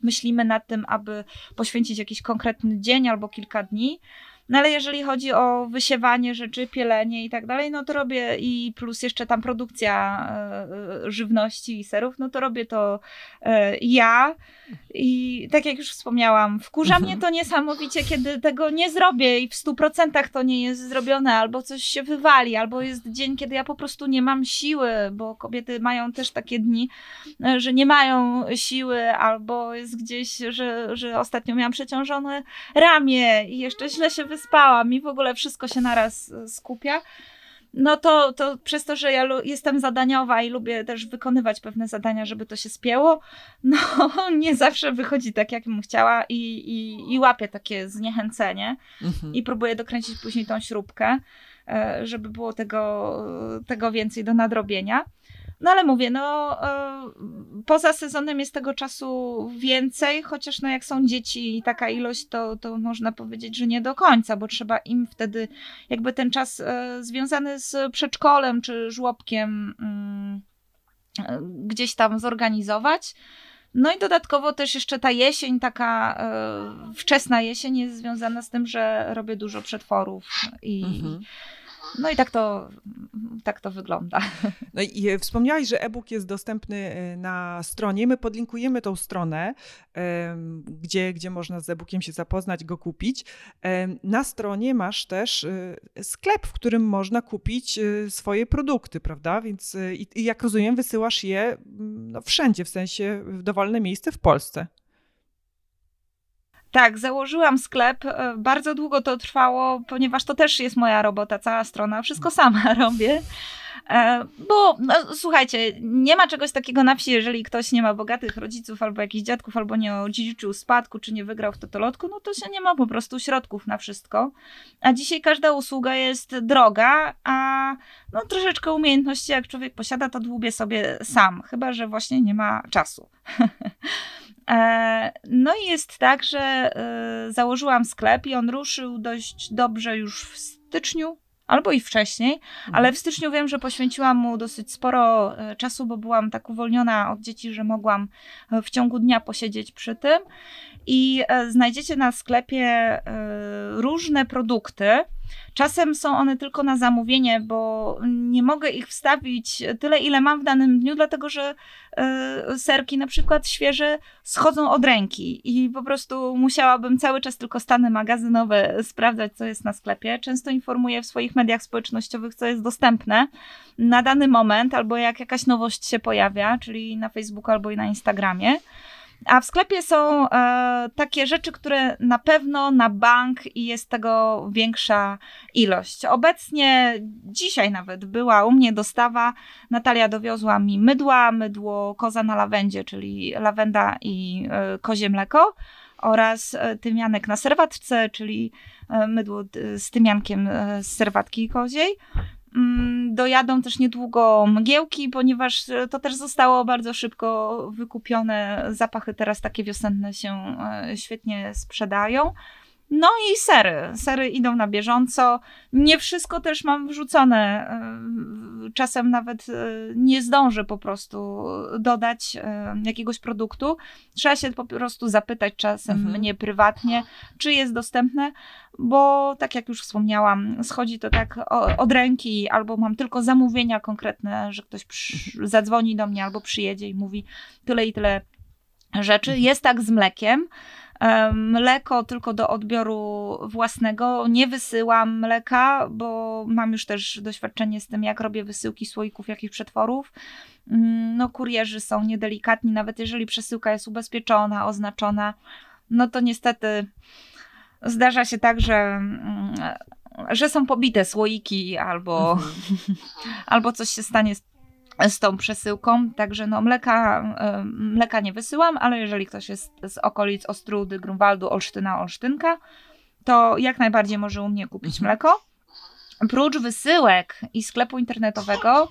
myślimy nad tym, aby poświęcić jakiś konkretny dzień albo kilka kilka dni. No ale jeżeli chodzi o wysiewanie rzeczy, pielenie i tak dalej, no to robię i plus jeszcze tam produkcja e, żywności i serów, no to robię to e, ja. I tak jak już wspomniałam, wkurza mnie mhm. to niesamowicie, kiedy tego nie zrobię i w stu procentach to nie jest zrobione, albo coś się wywali, albo jest dzień, kiedy ja po prostu nie mam siły, bo kobiety mają też takie dni, e, że nie mają siły, albo jest gdzieś, że, że ostatnio miałam przeciążone ramię i jeszcze źle się wyspałam i w ogóle wszystko się naraz e, skupia no to, to przez to, że ja jestem zadaniowa i lubię też wykonywać pewne zadania, żeby to się spięło, no nie zawsze wychodzi tak, jak bym chciała i, i, i łapię takie zniechęcenie mhm. i próbuję dokręcić później tą śrubkę, e, żeby było tego, tego więcej do nadrobienia. No ale mówię, no e, poza sezonem jest tego czasu więcej, chociaż no jak są dzieci i taka ilość, to, to można powiedzieć, że nie do końca, bo trzeba im wtedy jakby ten czas e, związany z przedszkolem czy żłobkiem mm, e, gdzieś tam zorganizować. No i dodatkowo też jeszcze ta jesień, taka wczesna jesień jest związana z tym, że robię dużo przetworów i, mhm. No i tak to, tak to wygląda. No i e, wspomniałaś, że e-book jest dostępny e, na stronie. My podlinkujemy tą stronę, gdzie, gdzie można z e-bookiem się zapoznać, go kupić. Na stronie masz też e, sklep, w którym można kupić swoje produkty, prawda? Więc i jak rozumiem, wysyłasz je mm, no, wszędzie, w sensie w dowolne miejsce w Polsce. Tak, założyłam sklep. E, bardzo długo to trwało, ponieważ to też jest moja robota, cała strona. Wszystko sama robię. E, bo no, słuchajcie, nie ma czegoś takiego na wsi, jeżeli ktoś nie ma bogatych rodziców albo jakichś dziadków, albo nie odziedziczył spadku, czy nie wygrał w totolotku, no to się nie ma po prostu środków na wszystko. A dzisiaj każda usługa jest droga, a no, troszeczkę umiejętności jak człowiek posiada, to dłubie sobie sam, chyba że właśnie nie ma czasu. E, no i jest tak, że e, założyłam sklep i on ruszył dość dobrze już w styczniu albo i wcześniej, ale mhm. w styczniu wiem, że poświęciłam mu dosyć sporo e, czasu, bo byłam tak uwolniona od dzieci, że mogłam w ciągu dnia posiedzieć przy tym. I e, znajdziecie na sklepie różne produkty, Czasem są one tylko na zamówienie, bo nie mogę ich wstawić tyle, ile mam w danym dniu, dlatego że y, serki na przykład świeże schodzą od ręki i po prostu musiałabym cały czas tylko stany magazynowe sprawdzać, co jest na sklepie. Często informuję w swoich mediach społecznościowych, co jest dostępne na dany moment, albo jak jakaś nowość się pojawia, czyli na Facebooku albo i na Instagramie. A w sklepie są e, takie rzeczy, które na pewno na bank i jest tego większa ilość. Obecnie, dzisiaj nawet była u mnie dostawa. Natalia dowiozła mi mydła, mydło koza na lawendzie, czyli lawenda i e, kozie mleko oraz e, tymianek na serwatce, czyli e, mydło z tymiankiem e, z serwatki koziej. Mm, dojadą też niedługo mgiełki, ponieważ e, to też zostało bardzo szybko wykupione. Zapachy teraz takie wiosenne się e, świetnie sprzedają. No i sery. Sery idą na bieżąco. Nie wszystko też mam wrzucone. E, czasem nawet nie zdążę po prostu dodać jakiegoś produktu. Trzeba się po prostu zapytać czasem mhm. mnie prywatnie, czy jest dostępne bo tak jak już wspomniałam, schodzi to tak od ręki, albo mam tylko zamówienia konkretne, że ktoś zadzwoni do mnie albo przyjedzie i mówi tyle i tyle rzeczy. Mhm. Jest tak z mlekiem. Mleko tylko do odbioru własnego. Nie wysyłam mleka, bo mam już też doświadczenie z tym, jak robię wysyłki słoików, jakich przetworów. Mm, no, kurierzy są niedelikatni, nawet jeżeli przesyłka jest ubezpieczona, oznaczona, no to niestety zdarza się tak, że, mm, że są pobite słoiki albo, mhm. albo coś się stanie z, z tą przesyłką. Także no, mleka, mleka nie wysyłam, ale jeżeli ktoś jest z okolic Ostrudy, Grunwaldu, Olsztyna, Olsztynka, to jak najbardziej może u mnie kupić mhm. mleko. Prócz wysyłek i sklepu internetowego,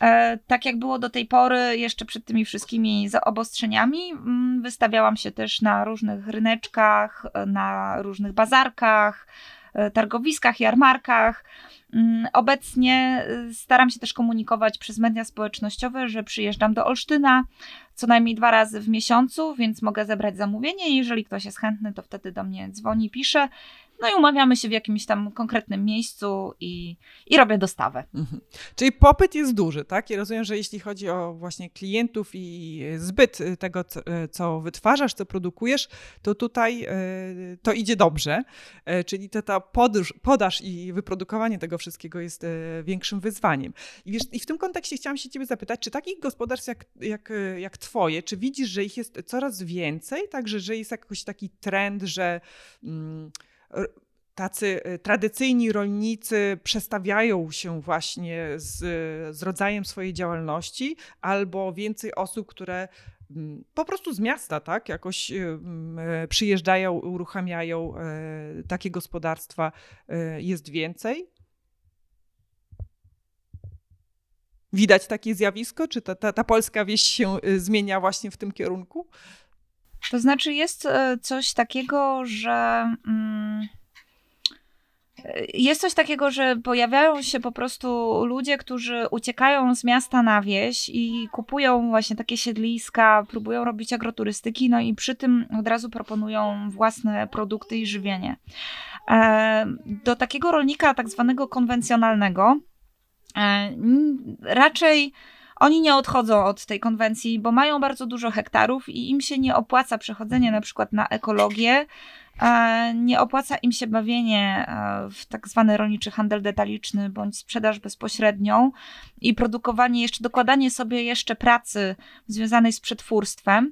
E, tak jak było do tej pory, jeszcze przed tymi wszystkimi zaobostrzeniami, mm, wystawiałam się też na różnych ryneczkach, na różnych bazarkach, e, targowiskach, jarmarkach. Mm, obecnie e, staram się też komunikować przez media społecznościowe, że przyjeżdżam do Olsztyna co najmniej dwa razy w miesiącu, więc mogę zebrać zamówienie. Jeżeli ktoś jest chętny, to wtedy do mnie dzwoni, pisze. No i umawiamy się w jakimś tam konkretnym miejscu i, i robię dostawę. Mhm. Czyli popyt jest duży, tak? I rozumiem, że jeśli chodzi o właśnie klientów i zbyt tego, co wytwarzasz, co produkujesz, to tutaj e, to idzie dobrze. Czyli to ta podaż, podaż i wyprodukowanie tego wszystkiego jest większym wyzwaniem. I, wiesz, i w tym kontekście chciałam się ciebie zapytać, czy takich gospodarstw jak, jak, jak twoje, czy widzisz, że ich jest coraz więcej, także że jest jakiś taki trend, że... Mm, tacy y, tradycyjni rolnicy przestawiają się właśnie z, z rodzajem swojej działalności, albo więcej osób, które mm, po prostu z miasta, tak, jakoś y, mm, e, przyjeżdżają, uruchamiają takie gospodarstwa, jest więcej. Widać takie zjawisko? Czy ta, ta, ta polska wieś się y, zmienia właśnie w tym kierunku? To znaczy, jest coś takiego, że. Mm jest coś takiego, że pojawiają się po prostu ludzie, którzy uciekają z miasta na wieś i kupują właśnie takie siedliska, próbują robić agroturystyki, no i przy tym od razu proponują własne produkty i żywienie. E, do takiego rolnika, tak zwanego konwencjonalnego, e, raczej oni nie odchodzą od tej konwencji, bo mają bardzo dużo hektarów i im się nie opłaca przechodzenie na przykład na ekologię, nie opłaca im się bawienie e, w tak zwany rolniczy handel detaliczny bądź sprzedaż bezpośrednią i produkowanie, jeszcze dokładanie sobie jeszcze pracy związanej z przetwórstwem.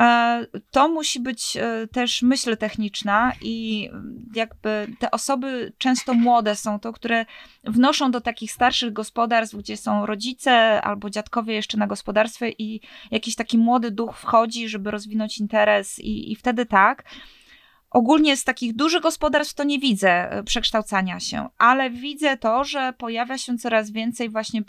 E, to musi być e, też myśl techniczna i jakby te osoby często młode są to, które wnoszą do takich starszych gospodarstw, gdzie są rodzice albo dziadkowie jeszcze na gospodarstwie i jakiś taki młody duch wchodzi, żeby rozwinąć interes i, i wtedy tak. Ogólnie z takich dużych gospodarstw to nie widzę e, przekształcania się, ale widzę to, że pojawia się coraz więcej właśnie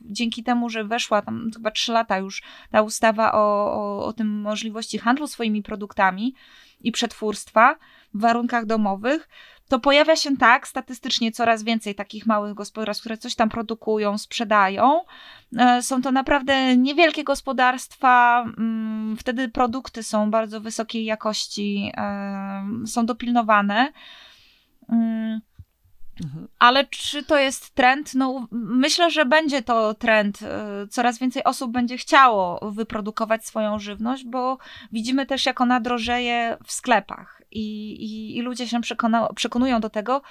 dzięki temu, że weszła tam chyba trzy lata już ta ustawa o, o, o tym możliwości handlu swoimi produktami i przetwórstwa w warunkach domowych, to pojawia się tak statystycznie coraz więcej takich małych gospodarstw, które coś tam produkują, sprzedają. E, są to naprawdę niewielkie gospodarstwa, mm, wtedy produkty są bardzo wysokiej jakości, e, są dopilnowane. Ale czy to jest trend? No, myślę, że będzie to trend. E, coraz więcej osób będzie chciało wyprodukować swoją żywność, bo widzimy też, jak ona drożeje w sklepach. I, i, i ludzie się przekonują do tego,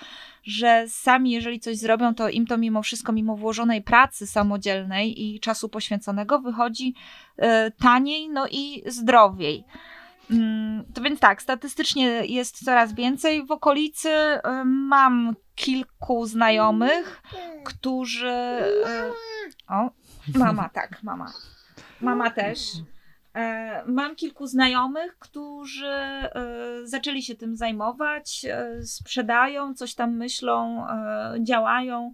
że sami, jeżeli coś zrobią, to im to mimo wszystko, mimo włożonej pracy samodzielnej i czasu poświęconego, wychodzi y, taniej no i zdrowiej. Mm, to więc tak, statystycznie jest coraz więcej. W okolicy mam kilku znajomych, którzy. Y, o, mama, tak, mama. Mama też. E, mam kilku znajomych, którzy e, zaczęli się tym zajmować, e, sprzedają, coś tam myślą, działają.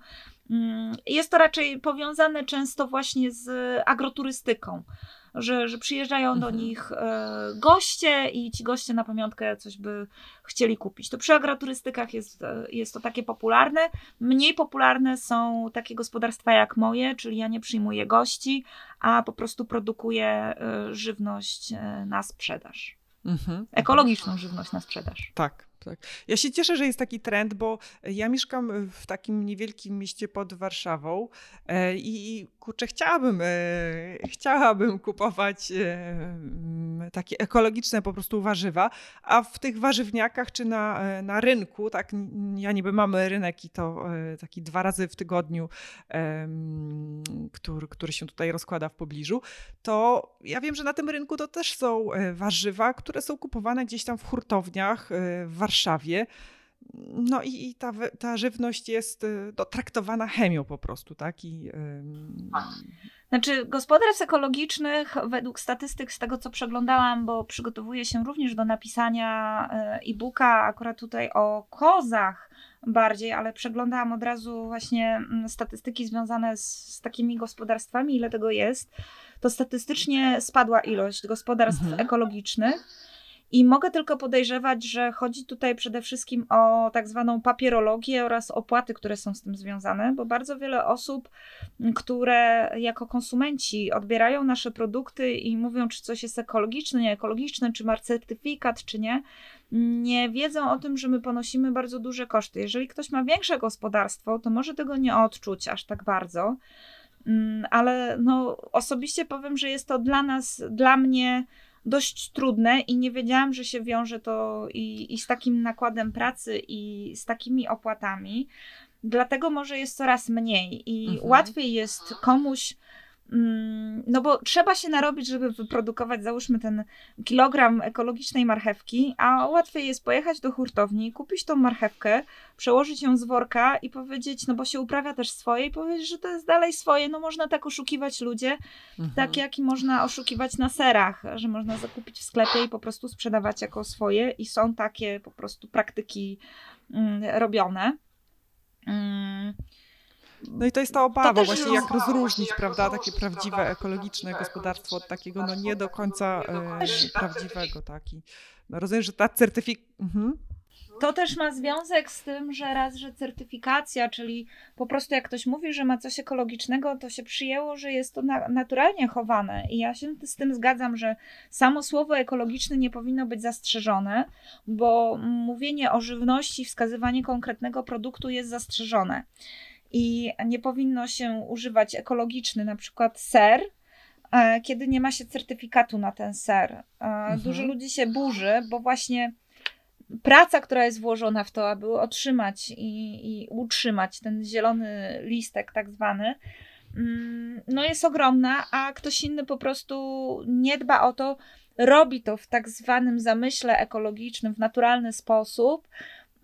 Mm, jest to raczej powiązane często właśnie z agroturystyką że, że przyjeżdżają mhm. do nich e, goście i ci goście na pamiątkę coś by chcieli kupić. To przy agroturystykach jest, e, jest to takie popularne. Mniej popularne są takie gospodarstwa jak moje, czyli ja nie przyjmuję gości, a po prostu produkuję e, żywność na sprzedaż. Mhm. Ekologiczną żywność na sprzedaż. Tak. Tak. Ja się cieszę, że jest taki trend, bo ja mieszkam w takim niewielkim mieście pod Warszawą e, i kurczę, chciałabym, e, chciałabym kupować e, takie ekologiczne po prostu warzywa, a w tych warzywniakach czy na, na rynku, tak, ja niby mamy rynek i to taki dwa razy w tygodniu, który, który się tutaj rozkłada w pobliżu, to ja wiem, że na tym rynku to też są warzywa, które są kupowane gdzieś tam w hurtowniach w Warszawie. No i, i ta, ta żywność jest y, no, traktowana chemią po prostu, tak? I, Znaczy, gospodarstw ekologicznych, według statystyk, z tego co przeglądałam, bo przygotowuję się również do napisania y, e-booka, akurat tutaj o kozach bardziej, ale przeglądałam od razu właśnie mm, statystyki związane z, z takimi gospodarstwami, ile tego jest. To statystycznie spadła ilość gospodarstw mhm. ekologicznych. I mogę tylko podejrzewać, że chodzi tutaj przede wszystkim o tak zwaną papierologię oraz opłaty, które są z tym związane, bo bardzo wiele osób, które jako konsumenci odbierają nasze produkty i mówią, czy coś jest ekologiczne, nie ekologiczne, czy ma certyfikat, czy nie, nie wiedzą o tym, że my ponosimy bardzo duże koszty. Jeżeli ktoś ma większe gospodarstwo, to może tego nie odczuć aż tak bardzo. Mm, ale no, osobiście powiem, że jest to dla nas, dla mnie dość trudne i nie wiedziałam, że się wiąże to i, i z takim nakładem pracy i z takimi opłatami. Dlatego może jest coraz mniej i mhm. łatwiej jest komuś no bo trzeba się narobić, żeby wyprodukować, załóżmy, ten kilogram ekologicznej marchewki, a łatwiej jest pojechać do hurtowni, kupić tą marchewkę, przełożyć ją z worka i powiedzieć, no bo się uprawia też swoje i powiedzieć, że to jest dalej swoje. No można tak oszukiwać ludzie, mhm. tak jak i można oszukiwać na serach, że można zakupić w sklepie i po prostu sprzedawać jako swoje i są takie po prostu praktyki mm, robione. Mm. No i to jest ta obawa właśnie, jak rozróżnić, prawda, takie prawdziwe ekologiczne gospodarstwo od takiego no nie do końca e, prawdziwego, tak. I no rozumiem, że ta certyfikacja... Mhm. To też ma związek z tym, że raz, że certyfikacja, czyli po prostu jak ktoś mówi, że ma coś ekologicznego, to się przyjęło, że jest to na, naturalnie chowane. I ja się z tym zgadzam, że samo słowo ekologiczny nie powinno być zastrzeżone, bo mówienie o żywności, wskazywanie konkretnego produktu jest zastrzeżone i nie powinno się używać ekologiczny, na przykład ser, e, kiedy nie ma się certyfikatu na ten ser. E, mhm. Dużo ludzi się burzy, bo właśnie praca, która jest włożona w to, aby otrzymać i, i utrzymać ten zielony listek, tak zwany, mm, no jest ogromna, a ktoś inny po prostu nie dba o to, robi to w tak zwanym zamyśle ekologicznym, w naturalny sposób,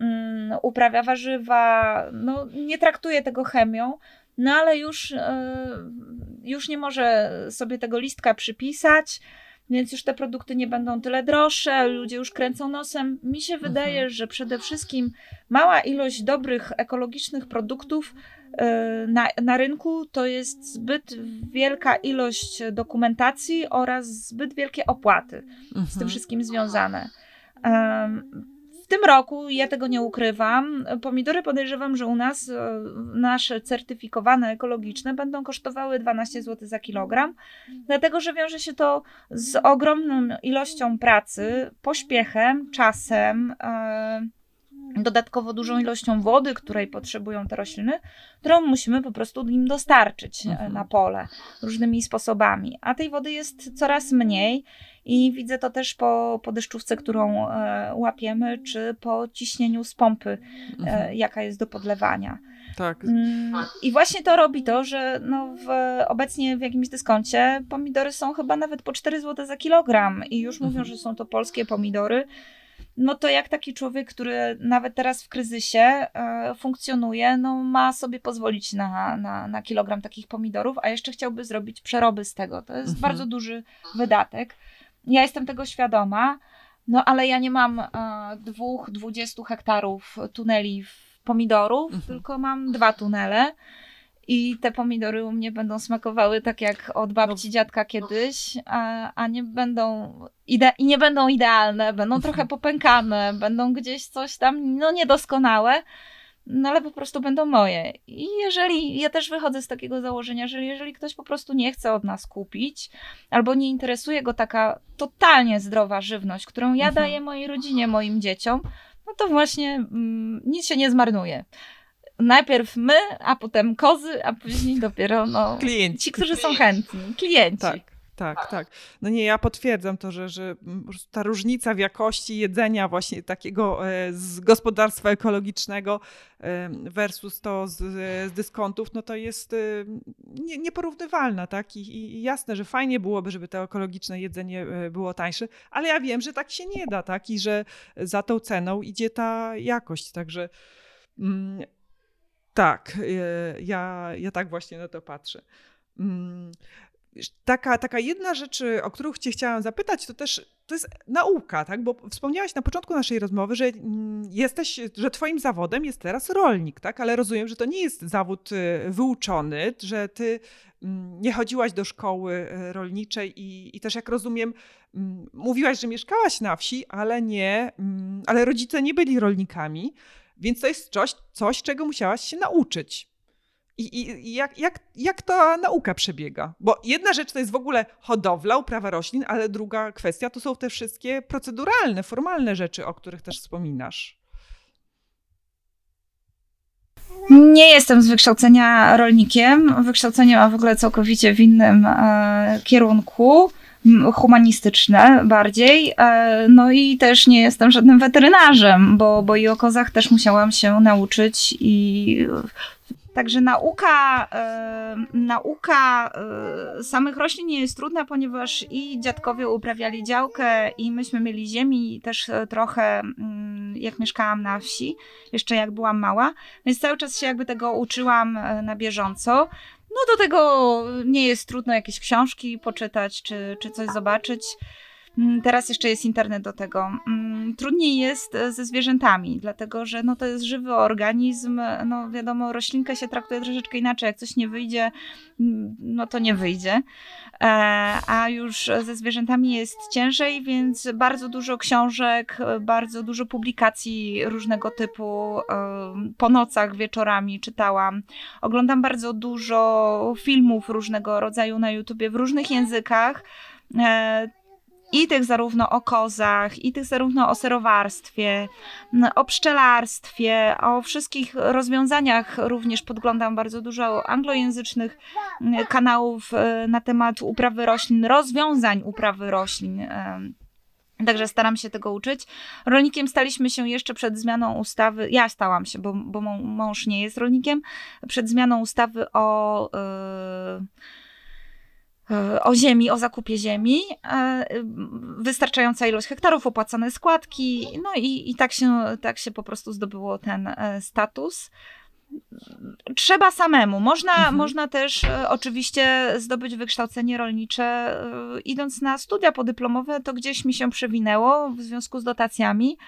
um, uprawia warzywa, no, nie traktuje tego chemią, no ale już, e, już nie może sobie tego listka przypisać, więc już te produkty nie będą tyle droższe, ludzie już kręcą nosem. Mi się wydaje, mhm. że przede wszystkim mała ilość dobrych, ekologicznych produktów e, na, na rynku to jest zbyt wielka ilość dokumentacji oraz zbyt wielkie opłaty z tym mhm. wszystkim związane. Um, w tym roku, ja tego nie ukrywam, pomidory podejrzewam, że u nas e, nasze certyfikowane ekologiczne będą kosztowały 12 zł za kilogram, dlatego że wiąże się to z ogromną ilością pracy, pośpiechem, czasem. Yy, dodatkowo dużą ilością wody, której potrzebują te rośliny, którą musimy po prostu im dostarczyć e, mhm. na pole różnymi sposobami. A tej wody jest coraz mniej i widzę to też po, po deszczówce, którą e, łapiemy, czy po ciśnieniu z pompy, e, mhm. jaka jest do podlewania. Tak. Mm, I właśnie to robi to, że no w, obecnie w jakimś dyskoncie pomidory są chyba nawet po 4 zł za kilogram i już mówią, mhm. że są to polskie pomidory no to jak taki człowiek, który nawet teraz w kryzysie e, funkcjonuje, no ma sobie pozwolić na, na, na kilogram takich pomidorów, a jeszcze chciałby zrobić przeroby z tego. To jest mhm. bardzo duży wydatek. Ja jestem tego świadoma, no ale ja nie mam e, dwóch, dwudziestu hektarów tuneli pomidorów, mhm. tylko mam dwa tunele. I te pomidory u mnie będą smakowały tak jak od babci, dziadka kiedyś, a, a nie będą ide- i nie będą idealne, będą trochę popękane, będą gdzieś coś tam no niedoskonałe, no ale po prostu będą moje. I jeżeli, ja też wychodzę z takiego założenia, że jeżeli ktoś po prostu nie chce od nas kupić, albo nie interesuje go taka totalnie zdrowa żywność, którą ja mhm. daję mojej rodzinie, moim dzieciom, no to właśnie mm, nic się nie zmarnuje najpierw my, a potem kozy, a później dopiero no, klienci. ci, którzy są chętni, klienci. Tak. Tak, tak. No nie, ja potwierdzam to, że, że ta różnica w jakości jedzenia właśnie takiego e, z gospodarstwa ekologicznego e, versus to z, z dyskontów, no to jest e, nie, nieporównywalna, tak? I, I, jasne, że fajnie byłoby, żeby to ekologiczne jedzenie było tańsze, ale ja wiem, że tak się nie da, tak? I że za tą ceną idzie ta jakość, także mm, tak, e, ja, ja tak właśnie na to patrzę. Mm, taka, taka jedna rzecz, o którą cię chciałam zapytać, to też to jest nauka, tak? Bo wspomniałaś na początku naszej rozmowy, że mm, jesteś, że twoim zawodem jest teraz rolnik, tak? Ale rozumiem, że to nie jest zawód e, wyuczony, że ty mm, nie chodziłaś do szkoły e, rolniczej i, i też jak rozumiem, mówiłaś, że mieszkałaś na wsi, ale nie, ale rodzice nie byli rolnikami. Więc to jest coś, coś czego musiałaś się nauczyć. I, i jak, jak, jak ta nauka przebiega? Bo jedna rzecz to jest w ogóle hodowla, uprawa roślin, ale druga kwestia to są te wszystkie proceduralne, formalne rzeczy, o których też wspominasz. Nie jestem z wykształcenia rolnikiem. Wykształcenie mam w ogóle całkowicie w innym e, kierunku humanistyczne bardziej. E, no i też nie jestem żadnym weterynarzem, bo, bo i o kozach też musiałam się nauczyć i Także nauka, e, nauka e, samych roślin nie jest trudna, ponieważ i dziadkowie uprawiali działkę, i myśmy mieli ziemi też e, trochę, mm, jak mieszkałam na wsi, jeszcze jak byłam mała, więc cały czas się jakby tego uczyłam na bieżąco. No do tego nie jest trudno jakieś książki poczytać czy, czy coś zobaczyć. Mm, teraz jeszcze jest internet do tego. Mm, trudniej jest e, ze zwierzętami, dlatego że no, to jest żywy organizm. No wiadomo, roślinkę się traktuje troszeczkę inaczej. Jak coś nie wyjdzie, mm, no to nie wyjdzie. E, a już ze zwierzętami jest ciężej, więc bardzo dużo książek, bardzo dużo publikacji różnego typu e, po nocach, wieczorami czytałam. Oglądam bardzo dużo filmów różnego rodzaju na YouTubie w różnych językach i tych zarówno o kozach, i tych zarówno o serowarstwie, o pszczelarstwie, o wszystkich rozwiązaniach również podglądam bardzo dużo anglojęzycznych kanałów e, na temat uprawy roślin, rozwiązań uprawy roślin. Także staram się tego uczyć. Rolnikiem staliśmy się jeszcze przed zmianą ustawy. Ja stałam się, bo, bo mąż nie jest rolnikiem. Przed zmianą ustawy o. Yy, o ziemi, o zakupie ziemi, wystarczająca ilość hektarów, opłacane składki, no i, i tak, się, tak się po prostu zdobyło ten status trzeba samemu. Można, mhm. można też e, oczywiście zdobyć wykształcenie rolnicze, e, idąc na studia podyplomowe, to gdzieś mi się przewinęło w związku z dotacjami.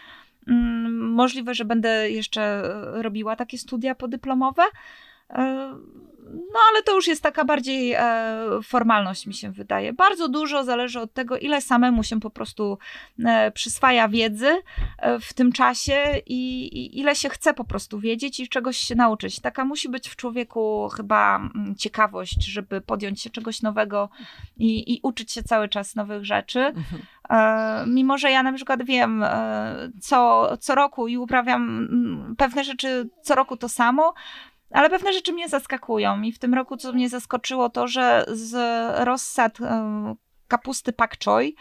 Mm, możliwe, że będę jeszcze e, robiła takie studia podyplomowe. No ale to już jest taka bardziej e, formalność, mi się wydaje. Bardzo dużo zależy od tego, ile samemu się po prostu e, przyswaja wiedzy e, w tym czasie i, ile się chce po prostu wiedzieć i czegoś się nauczyć. Taka musi być w człowieku chyba m, ciekawość, żeby podjąć się czegoś nowego i, i uczyć się cały czas nowych rzeczy. Mhm. E, mimo, że ja na przykład wiem e, co, co roku i uprawiam pewne rzeczy co roku to samo, ale pewne rzeczy mnie zaskakują i w tym roku, co mnie zaskoczyło, to, że z rozsad kapusty pak choi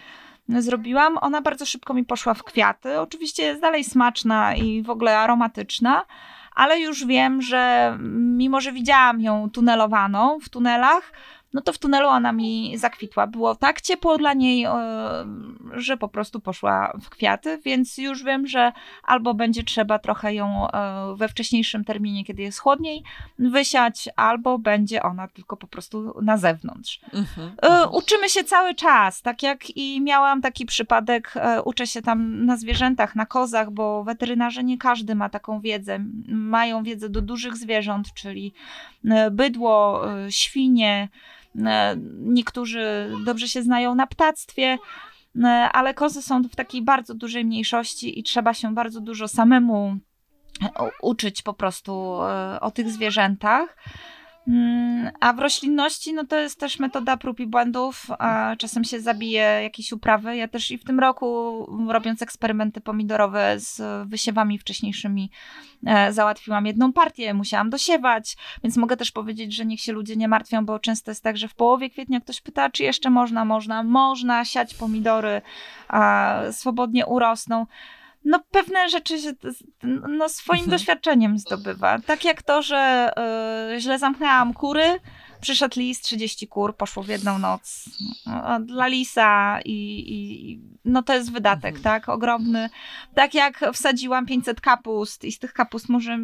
zrobiłam, ona bardzo szybko mi poszła w kwiaty. Oczywiście jest dalej smaczna i w ogóle aromatyczna, ale już wiem, że mimo, że widziałam ją tunelowaną w tunelach, no to w tunelu ona mi zakwitła. Było tak ciepło dla niej, e, że po prostu poszła w kwiaty, więc już wiem, że albo będzie trzeba trochę ją e, we wcześniejszym terminie, kiedy jest chłodniej, wysiać, albo będzie ona tylko po prostu na zewnątrz. Mhm, e, mhm. Uczymy się cały czas, tak jak i miałam taki przypadek, uczę się tam na zwierzętach, na kozach, bo weterynarze nie każdy ma taką wiedzę. Mają wiedzę do dużych zwierząt, czyli bydło, świnie, niektórzy dobrze się znają na ptactwie, e, ale kozy są w takiej bardzo dużej mniejszości i trzeba się bardzo dużo samemu uczyć po prostu e, o tych zwierzętach. Mm, a w roślinności, no to jest też metoda prób i błędów. Czasem się zabije jakieś uprawy. Ja też i w tym roku, robiąc eksperymenty pomidorowe z wysiewami wcześniejszymi, e, załatwiłam jedną partię, musiałam dosiewać, więc mogę też powiedzieć, że niech się ludzie nie martwią, bo często jest tak, że w połowie kwietnia ktoś pyta, czy jeszcze można, można, można siać pomidory, swobodnie urosną no pewne rzeczy się no, swoim mhm. doświadczeniem zdobywa. Tak jak to, że y, źle zamknęłam kury, przyszedł lis, 30 kur, poszło w jedną noc. No, dla lisa i, i no to jest wydatek, mhm. tak, ogromny. Tak jak wsadziłam 500 kapust i z tych kapust może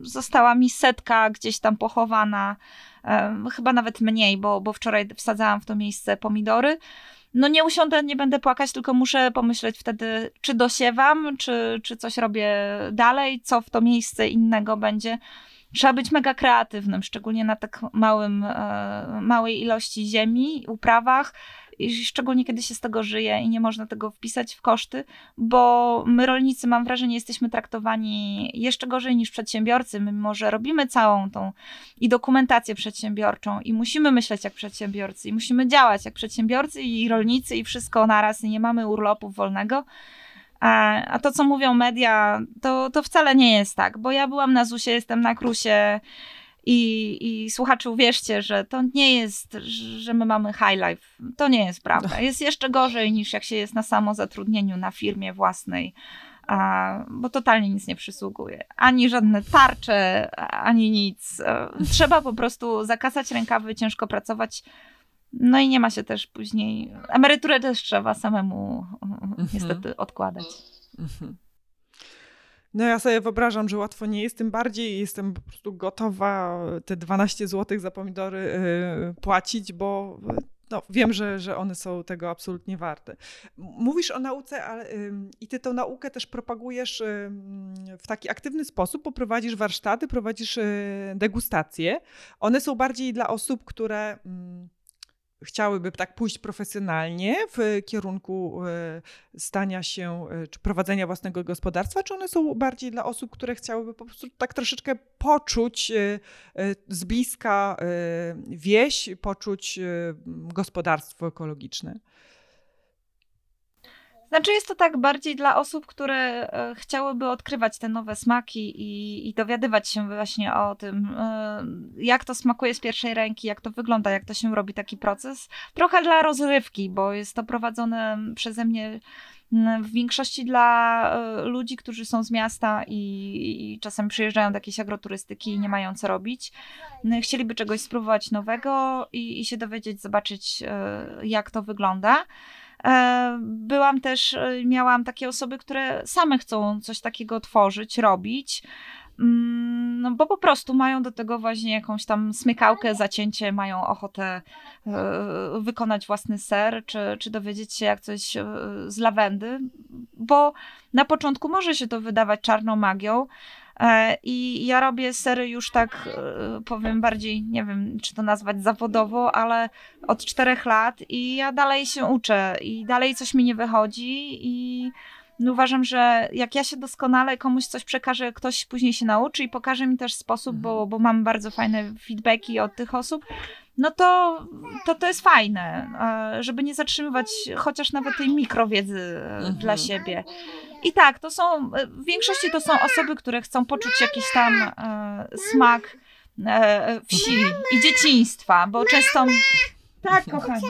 została mi setka gdzieś tam pochowana, chyba nawet mniej, bo, bo wczoraj wsadzałam w to miejsce pomidory no nie usiądę, nie będę płakać, tylko muszę pomyśleć wtedy, czy dosiewam, czy, czy coś robię dalej, co w to miejsce innego będzie. Trzeba być mega kreatywnym, szczególnie na tak małym, e, małej ilości ziemi, uprawach i szczególnie kiedy się z tego żyje i nie można tego wpisać w koszty, bo my rolnicy, mam wrażenie, jesteśmy traktowani jeszcze gorzej niż przedsiębiorcy, mimo że robimy całą tą i dokumentację przedsiębiorczą i musimy myśleć jak przedsiębiorcy i musimy działać jak przedsiębiorcy i rolnicy i wszystko naraz i nie mamy urlopu wolnego. A, to, co mówią media, to, to wcale nie jest tak, bo ja byłam na ZUSie, jestem na Krusie, i, I słuchacze, uwierzcie, że to nie jest, że my mamy high life. To nie jest prawda. Jest jeszcze gorzej niż jak się jest na samozatrudnieniu na firmie własnej, a, bo totalnie nic nie przysługuje. Ani żadne tarcze, ani nic. E, trzeba po prostu zakasać rękawy, ciężko pracować. No i nie ma się też później. Emeryturę też trzeba samemu mhm. niestety odkładać. No ja sobie wyobrażam, że łatwo nie jest, tym bardziej jestem po prostu gotowa te 12 zł za pomidory y, płacić, bo no, wiem, że, że one są tego absolutnie warte. Mówisz o nauce ale, i ty tę naukę też propagujesz w taki aktywny sposób, bo prowadzisz warsztaty, prowadzisz degustacje. One są bardziej dla osób, które chciałyby tak pójść profesjonalnie w kierunku e, stania się, e, czy prowadzenia własnego gospodarstwa, czy one są bardziej dla osób, które chciałyby po prostu tak troszeczkę poczuć e, z bliska wieś, poczuć gospodarstwo ekologiczne? Znaczy jest to tak bardziej dla osób, które e, chciałyby odkrywać te nowe smaki i, i dowiadywać się właśnie o tym, e, jak to smakuje z pierwszej ręki, jak to wygląda, jak to się robi taki proces. Trochę dla rozrywki, bo jest to prowadzone przeze mnie w większości dla e, ludzi, którzy są z miasta i, i czasem przyjeżdżają do jakiejś agroturystyki i nie mają co robić, chcieliby czegoś spróbować nowego i, i się dowiedzieć, zobaczyć, jak to wygląda. E, byłam też, miałam takie osoby, które same chcą coś takiego tworzyć, robić. Mm, no bo po prostu mają do tego właśnie jakąś tam smykałkę, zacięcie, mają ochotę e, wykonać własny ser, czy, czy dowiedzieć się jak coś e, z lawendy, bo na początku może się to wydawać czarną magią, e, i ja robię sery już tak, powiem bardziej, nie wiem, czy to nazwać zawodowo, ale od czterech lat i ja dalej się uczę i dalej coś mi nie wychodzi i no uważam, że jak ja się doskonale komuś coś przekażę, ktoś później się nauczy i pokaże mi też sposób, bo, mhm. bo mam bardzo fajne feedbacki od tych osób, no to, to to jest fajne, e, żeby nie zatrzymywać chociaż nawet tej mikrowiedzy e, mhm. dla siebie. I tak, to są, w większości to są osoby, które chcą poczuć jakiś tam e, smak e, wsi i dzieciństwa, bo często... Tak, kochani.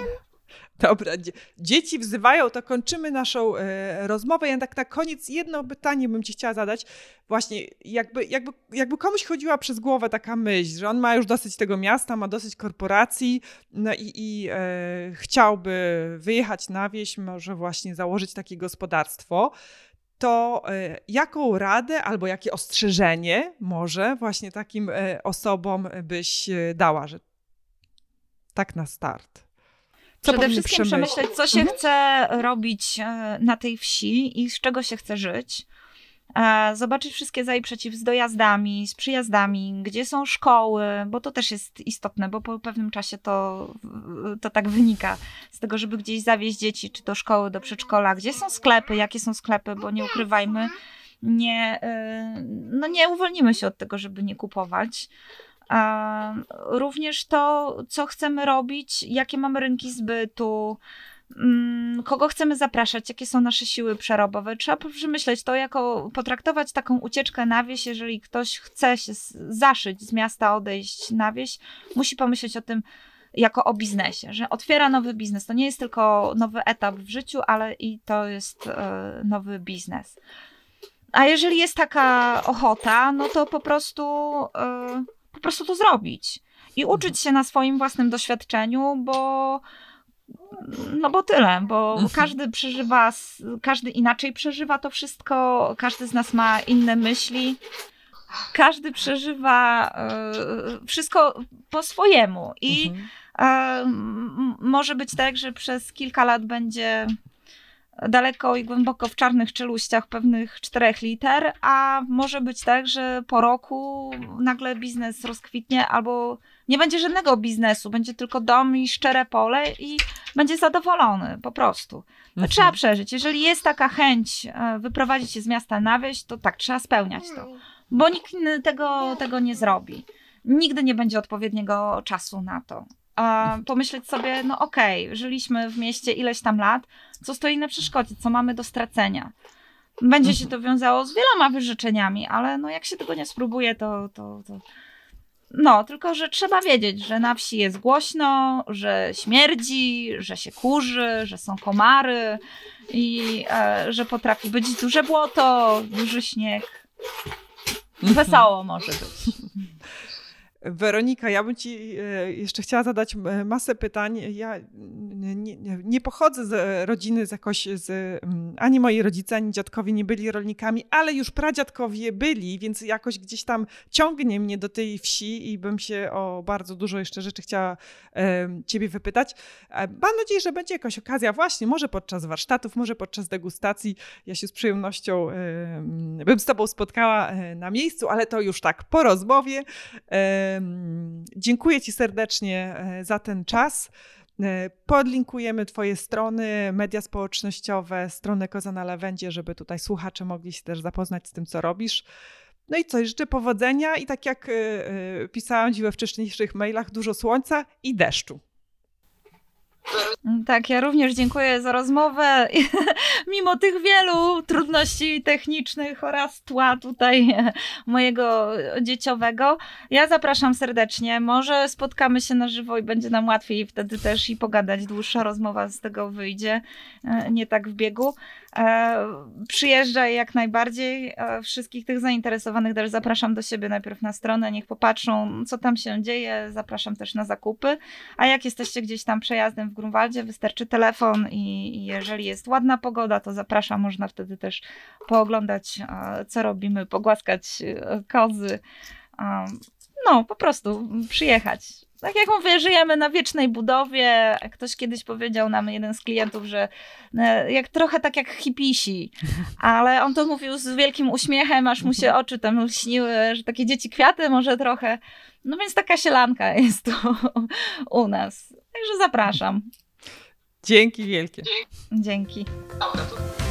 Dobra, dzieci wzywają, to kończymy naszą e, rozmowę. Ja tak na koniec jedno pytanie bym ci chciała zadać. Właśnie, jakby, jakby, jakby komuś chodziła przez głowę taka myśl, że on ma już dosyć tego miasta, ma dosyć korporacji no i, i e, chciałby wyjechać na wieś, może właśnie założyć takie gospodarstwo, to e, jaką radę albo jakie ostrzeżenie może właśnie takim e, osobom byś e, dała, że tak na start? Przede wszystkim przemyśleć, co się mhm. chce robić e, na tej wsi i z czego się chce żyć. E, zobaczyć wszystkie za i przeciw z dojazdami, z przyjazdami, gdzie są szkoły, bo to też jest istotne, bo po pewnym czasie to, to tak wynika z tego, żeby gdzieś zawieźć dzieci, czy do szkoły, do przedszkola, gdzie są sklepy, jakie są sklepy, bo nie ukrywajmy, nie, e, no nie uwolnimy się od tego, żeby nie kupować. Również to, co chcemy robić, jakie mamy rynki zbytu, mm, kogo chcemy zapraszać, jakie są nasze siły przerobowe. Trzeba przemyśleć to, jako potraktować taką ucieczkę na wieś, jeżeli ktoś chce się zaszyć z miasta, odejść na wieś, musi pomyśleć o tym jako o biznesie, że otwiera nowy biznes. To nie jest tylko nowy etap w życiu, ale i to jest e, nowy biznes. A jeżeli jest taka ochota, no to po prostu e, po prostu to zrobić i mhm. uczyć się na swoim własnym doświadczeniu, bo no bo tyle, bo mhm. każdy przeżywa, każdy inaczej przeżywa to wszystko, każdy z nas ma inne myśli, każdy przeżywa y, wszystko po swojemu i y, może być tak, że przez kilka lat będzie daleko i głęboko w czarnych czeluściach pewnych czterech liter, a może być tak, że po roku nagle biznes rozkwitnie albo nie będzie żadnego biznesu, będzie tylko dom i szczere pole i będzie zadowolony po prostu. Mhm. Trzeba przeżyć. Jeżeli jest taka chęć e, wyprowadzić się z miasta na wieś, to tak, trzeba spełniać to, bo nikt tego, tego nie zrobi. Nigdy nie będzie odpowiedniego czasu na to a pomyśleć sobie, no okej, okay, żyliśmy w mieście ileś tam lat, co stoi na przeszkodzie, co mamy do stracenia. Będzie się to wiązało z wieloma wyrzeczeniami, ale no jak się tego nie spróbuje, to, to, to... No, tylko że trzeba wiedzieć, że na wsi jest głośno, że śmierdzi, że się kurzy, że są komary i e, że potrafi być duże błoto, duży śnieg. Wesoło może być. Weronika, ja bym Ci e, jeszcze chciała zadać e, masę pytań. Ja nie, nie, pochodzę z rodziny z jakoś, z, mm, ani moi rodzice, ani dziadkowie nie byli rolnikami, ale już pradziadkowie byli, więc jakoś gdzieś tam ciągnie mnie do tej wsi i bym się o bardzo dużo jeszcze rzeczy chciała Ciebie wypytać. E, mam nadzieję, że będzie jakaś okazja właśnie, może podczas warsztatów, może podczas degustacji. Ja się z przyjemnością bym z Tobą spotkała na miejscu, ale to już tak po rozmowie. Dziękuję Ci serdecznie e, za ten czas. E, podlinkujemy Twoje strony, media społecznościowe, stronę Koza na Lawendzie, żeby tutaj słuchacze mogli się też zapoznać z tym, co robisz. No i co, życzę powodzenia i tak jak e, pisałam Ci we wcześniejszych mailach, dużo słońca i deszczu. Tak, ja również dziękuję za rozmowę. Mimo tych wielu trudności technicznych oraz tła tutaj mojego dzieciowego, ja zapraszam serdecznie. Może spotkamy się na żywo i będzie nam łatwiej wtedy też i pogadać. Dłuższa rozmowa z tego wyjdzie, e, nie tak w biegu. E, przyjeżdżaj jak najbardziej. E, wszystkich tych zainteresowanych też zapraszam do siebie najpierw na stronę, niech popatrzą, co tam się dzieje. Zapraszam też na zakupy. A jak jesteście gdzieś tam przejazdem w Grunwaldzie, wystarczy telefon i, i jeżeli jest ładna pogoda, to zapraszam. Można wtedy też pooglądać, e, co robimy, pogłaskać kozy. No, po prostu przyjechać tak jak mówię, żyjemy na wiecznej budowie. Ktoś kiedyś powiedział nam, jeden z klientów, że e, jak trochę tak jak hipisi, ale on to mówił z wielkim uśmiechem, aż mu się mhm. oczy tam lśniły, że takie dzieci kwiaty może trochę. No więc taka sielanka jest tu u nas. Także zapraszam. Dzięki wielkie. Dzięki. To...